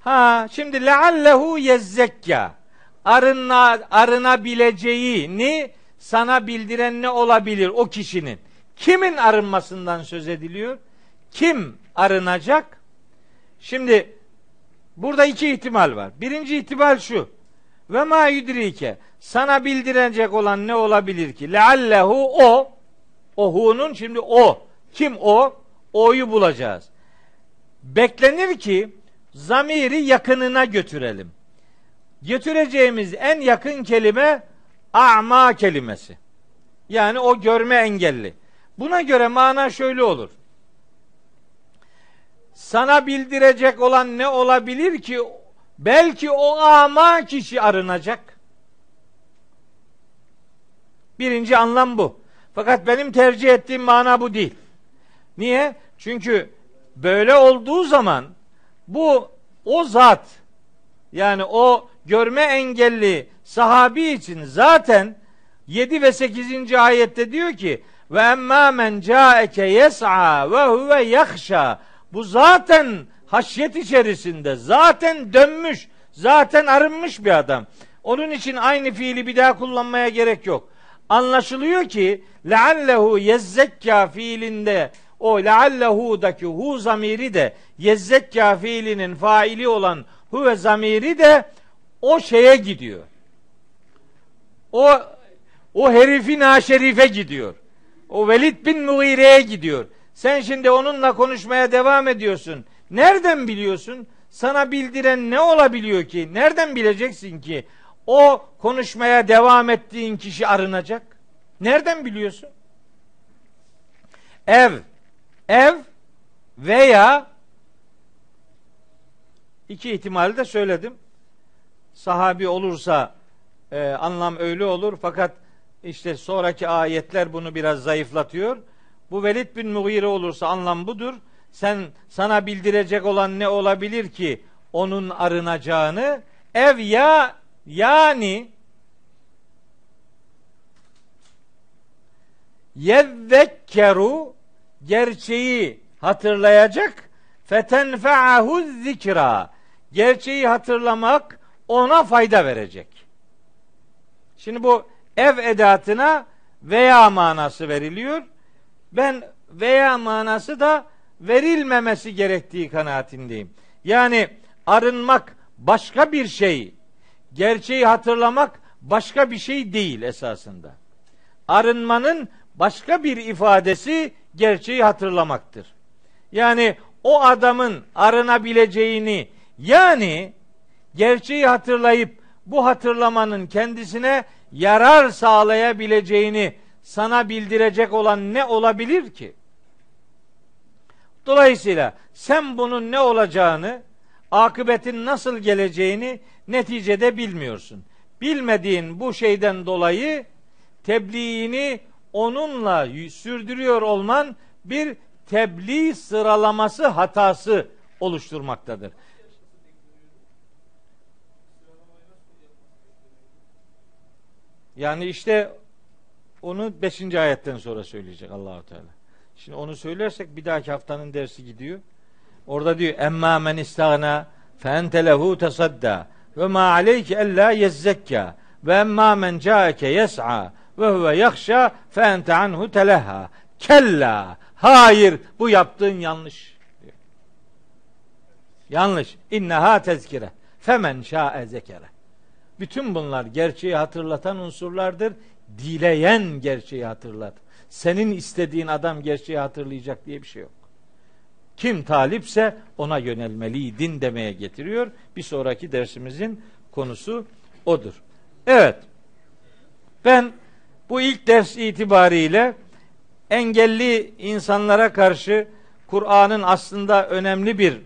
Ha şimdi leallehu yezzekka arına, arınabileceğini sana bildiren ne olabilir o kişinin? Kimin arınmasından söz ediliyor? Kim arınacak? Şimdi burada iki ihtimal var. Birinci ihtimal şu. Ve ma yudrike sana bildirecek olan ne olabilir ki? Leallehu o o hu'nun şimdi o. Kim o? O'yu bulacağız. Beklenir ki zamiri yakınına götürelim. Götüreceğimiz en yakın kelime a'ma kelimesi. Yani o görme engelli. Buna göre mana şöyle olur sana bildirecek olan ne olabilir ki belki o ama kişi arınacak. Birinci anlam bu. Fakat benim tercih ettiğim mana bu değil. Niye? Çünkü böyle olduğu zaman bu o zat yani o görme engelli sahabi için zaten 7 ve 8. ayette diyor ki ve emmâ men câeke yes'a ve huve yakhşa bu zaten haşyet içerisinde, zaten dönmüş, zaten arınmış bir adam. Onun için aynı fiili bir daha kullanmaya gerek yok. Anlaşılıyor ki leallehu yezzekka fiilinde o leallehu'daki hu zamiri de yezzekka fiilinin faili olan hu ve zamiri de o şeye gidiyor. O o herifin şerife gidiyor. O Velid bin Mughire'ye gidiyor. Sen şimdi onunla konuşmaya devam ediyorsun. Nereden biliyorsun? Sana bildiren ne olabiliyor ki? Nereden bileceksin ki o konuşmaya devam ettiğin kişi arınacak? Nereden biliyorsun? Ev, ev veya iki ihtimali de söyledim. Sahabi olursa e, anlam öyle olur fakat işte sonraki ayetler bunu biraz zayıflatıyor. Bu Velid bin Mughire olursa anlam budur. sen sana bildirecek olan ne olabilir ki onun arınacağını? Ev ya yani yevvekkeru gerçeği hatırlayacak fetenfe'ahu zikra gerçeği hatırlamak ona fayda verecek. Şimdi bu ev edatına veya manası veriliyor. Ben veya manası da verilmemesi gerektiği kanaatindeyim. Yani arınmak başka bir şey, gerçeği hatırlamak başka bir şey değil esasında. Arınmanın başka bir ifadesi gerçeği hatırlamaktır. Yani o adamın arınabileceğini yani gerçeği hatırlayıp bu hatırlamanın kendisine yarar sağlayabileceğini sana bildirecek olan ne olabilir ki? Dolayısıyla sen bunun ne olacağını, akıbetin nasıl geleceğini neticede bilmiyorsun. Bilmediğin bu şeyden dolayı tebliğini onunla sürdürüyor olman bir tebliğ sıralaması hatası oluşturmaktadır. Yani işte onu 5. ayetten sonra söyleyecek Allahu Teala. Şimdi onu söylersek bir dahaki haftanın dersi gidiyor. Orada diyor emma men istagna fe ente lehu tasadda ve ma aleyke ella yezzekka ve emma men caeke yes'a ve huve yakşa fe ente anhu teleha. Kella. Hayır bu yaptığın yanlış. Diyor. Yanlış. İnneha tezkire. Femen şa'e zekere. Bütün bunlar gerçeği hatırlatan unsurlardır. Dileyen gerçeği hatırlat. Senin istediğin adam gerçeği hatırlayacak diye bir şey yok. Kim talipse ona yönelmeliydin demeye getiriyor. Bir sonraki dersimizin konusu odur. Evet. Ben bu ilk ders itibariyle engelli insanlara karşı Kur'an'ın aslında önemli bir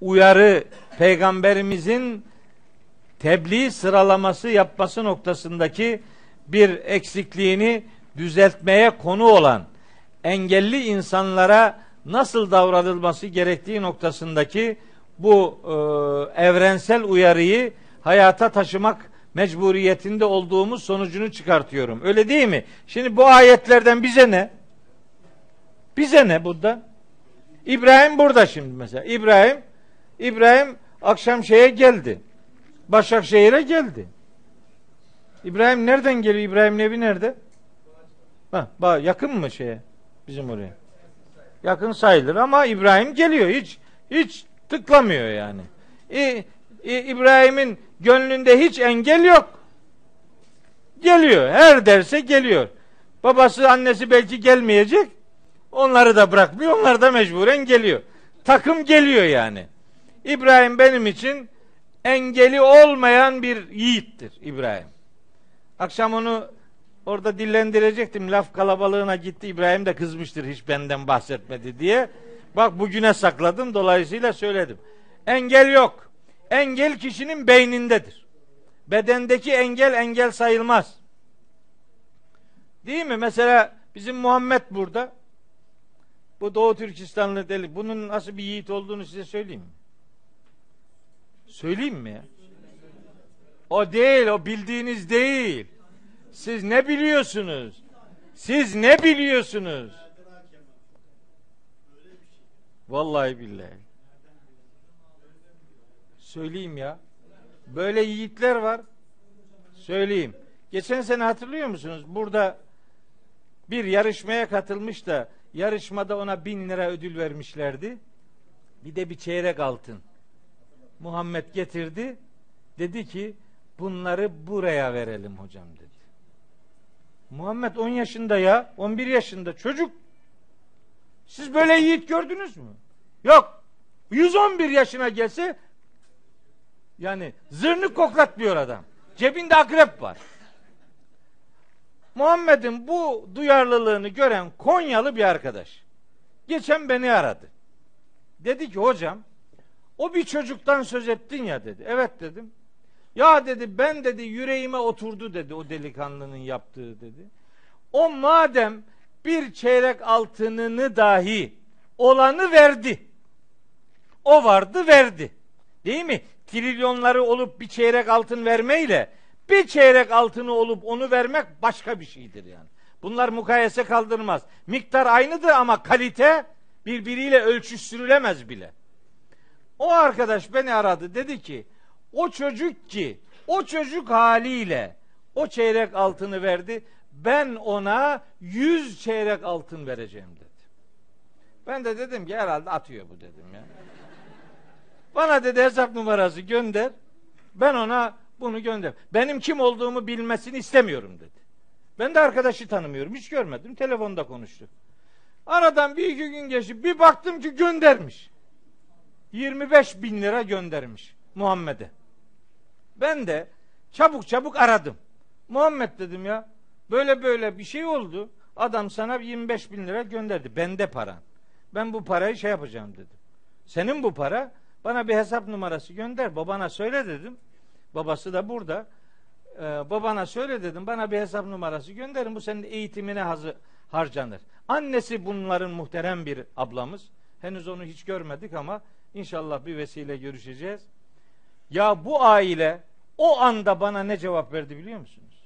uyarı peygamberimizin tebliğ sıralaması yapması noktasındaki bir eksikliğini düzeltmeye konu olan engelli insanlara nasıl davranılması gerektiği noktasındaki bu e, evrensel uyarıyı hayata taşımak mecburiyetinde olduğumuz sonucunu çıkartıyorum. Öyle değil mi? Şimdi bu ayetlerden bize ne? Bize ne burada? İbrahim burada şimdi mesela. İbrahim İbrahim akşam şeye geldi. Başakşehir'e geldi. İbrahim nereden geliyor? İbrahim'in evi nerede? Ha, bak yakın mı şeye? Bizim oraya. Yakın sayılır ama İbrahim geliyor. Hiç hiç tıklamıyor yani. İ, İ, İbrahim'in gönlünde hiç engel yok. Geliyor. Her derse geliyor. Babası, annesi belki gelmeyecek. Onları da bırakmıyor. Onlar da mecburen geliyor. Takım geliyor yani. İbrahim benim için engeli olmayan bir yiğittir İbrahim. Akşam onu orada dillendirecektim. Laf kalabalığına gitti. İbrahim de kızmıştır hiç benden bahsetmedi diye. Bak bugüne sakladım. Dolayısıyla söyledim. Engel yok. Engel kişinin beynindedir. Bedendeki engel engel sayılmaz. Değil mi? Mesela bizim Muhammed burada. Bu Doğu Türkistanlı deli. Bunun nasıl bir yiğit olduğunu size söyleyeyim mi? Söyleyeyim mi? O değil, o bildiğiniz değil. Siz ne biliyorsunuz? Siz ne biliyorsunuz? Vallahi billahi. Söyleyeyim ya. Böyle yiğitler var. Söyleyeyim. Geçen sene hatırlıyor musunuz? Burada bir yarışmaya katılmış da yarışmada ona bin lira ödül vermişlerdi. Bir de bir çeyrek altın. Muhammed getirdi. Dedi ki bunları buraya verelim hocam dedi. Muhammed 10 yaşında ya 11 yaşında çocuk. Siz böyle yiğit gördünüz mü? Yok. 111 yaşına gelse yani zırnık koklatmıyor adam. Cebinde akrep var. Muhammed'in bu duyarlılığını gören Konyalı bir arkadaş. Geçen beni aradı. Dedi ki hocam o bir çocuktan söz ettin ya dedi. Evet dedim. Ya dedi ben dedi yüreğime oturdu dedi o delikanlının yaptığı dedi. O madem bir çeyrek altınını dahi olanı verdi. O vardı verdi. Değil mi? Trilyonları olup bir çeyrek altın vermeyle bir çeyrek altını olup onu vermek başka bir şeydir yani. Bunlar mukayese kaldırmaz. Miktar aynıdır ama kalite birbiriyle ölçüştürülemez bile. O arkadaş beni aradı dedi ki o çocuk ki o çocuk haliyle o çeyrek altını verdi ben ona yüz çeyrek altın vereceğim dedi. Ben de dedim ki herhalde atıyor bu dedim ya. Bana dedi hesap numarası gönder. Ben ona bunu gönder. Benim kim olduğumu bilmesini istemiyorum dedi. Ben de arkadaşı tanımıyorum. Hiç görmedim. Telefonda konuştuk. Aradan bir iki gün geçti. Bir baktım ki göndermiş. 25 bin lira göndermiş Muhammed'e. Ben de çabuk çabuk aradım. Muhammed dedim ya böyle böyle bir şey oldu. Adam sana 25 bin lira gönderdi. Bende paran. Ben bu parayı şey yapacağım dedim. Senin bu para bana bir hesap numarası gönder. Babana söyle dedim. Babası da burada. Ee, babana söyle dedim. Bana bir hesap numarası gönderin. Bu senin eğitimine hazır, harcanır. Annesi bunların muhterem bir ablamız. Henüz onu hiç görmedik ama inşallah bir vesile görüşeceğiz. Ya bu aile o anda bana ne cevap verdi biliyor musunuz?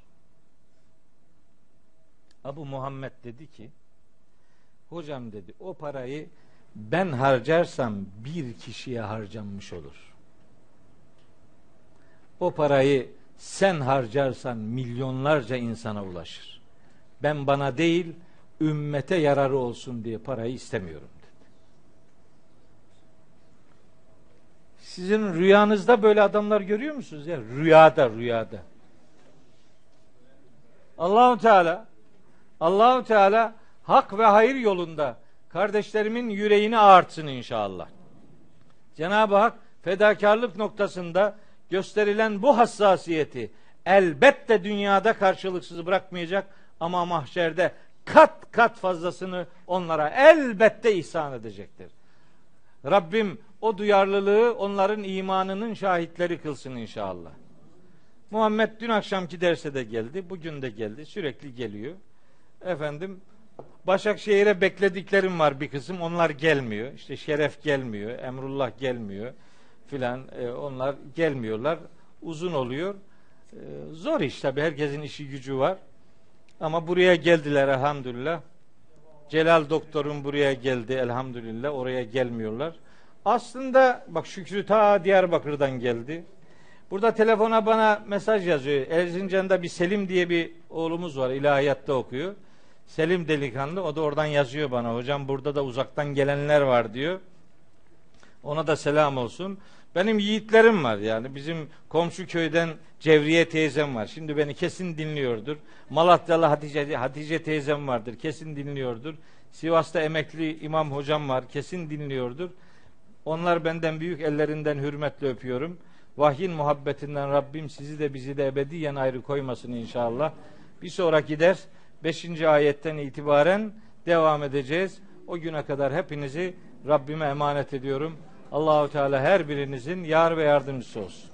Abu Muhammed dedi ki hocam dedi o parayı ben harcarsam bir kişiye harcanmış olur. O parayı sen harcarsan milyonlarca insana ulaşır. Ben bana değil ümmete yararı olsun diye parayı istemiyorum dedi. Sizin rüyanızda böyle adamlar görüyor musunuz ya? Rüyada, rüyada. Allahu Teala Allahu Teala hak ve hayır yolunda kardeşlerimin yüreğini ağartsın inşallah. Cenab-ı Hak fedakarlık noktasında gösterilen bu hassasiyeti elbette dünyada karşılıksız bırakmayacak ama mahşerde kat kat fazlasını onlara elbette ihsan edecektir. Rabbim o duyarlılığı onların imanının şahitleri kılsın inşallah. Muhammed dün akşamki derse de geldi, bugün de geldi, sürekli geliyor. Efendim Başakşehir'e beklediklerim var bir kısım, onlar gelmiyor. İşte Şeref gelmiyor, Emrullah gelmiyor filan, e, onlar gelmiyorlar. Uzun oluyor. E, zor iş tabi, herkesin işi gücü var. Ama buraya geldiler elhamdülillah. Celal doktorun buraya geldi elhamdülillah. Oraya gelmiyorlar. Aslında bak Şükrü ta Diyarbakır'dan geldi. Burada telefona bana mesaj yazıyor. Erzincan'da bir Selim diye bir oğlumuz var. İlahiyatta okuyor. Selim delikanlı. O da oradan yazıyor bana. Hocam burada da uzaktan gelenler var diyor. Ona da selam olsun. Benim yiğitlerim var yani. Bizim komşu köyden Cevriye teyzem var. Şimdi beni kesin dinliyordur. Malatyalı Hatice, Hatice teyzem vardır. Kesin dinliyordur. Sivas'ta emekli imam hocam var. Kesin dinliyordur. Onlar benden büyük ellerinden hürmetle öpüyorum. Vahyin muhabbetinden Rabbim sizi de bizi de ebediyen ayrı koymasın inşallah. Bir sonraki ders 5. ayetten itibaren devam edeceğiz. O güne kadar hepinizi Rabbime emanet ediyorum. Allahu Teala her birinizin yar ve yardımcısı olsun.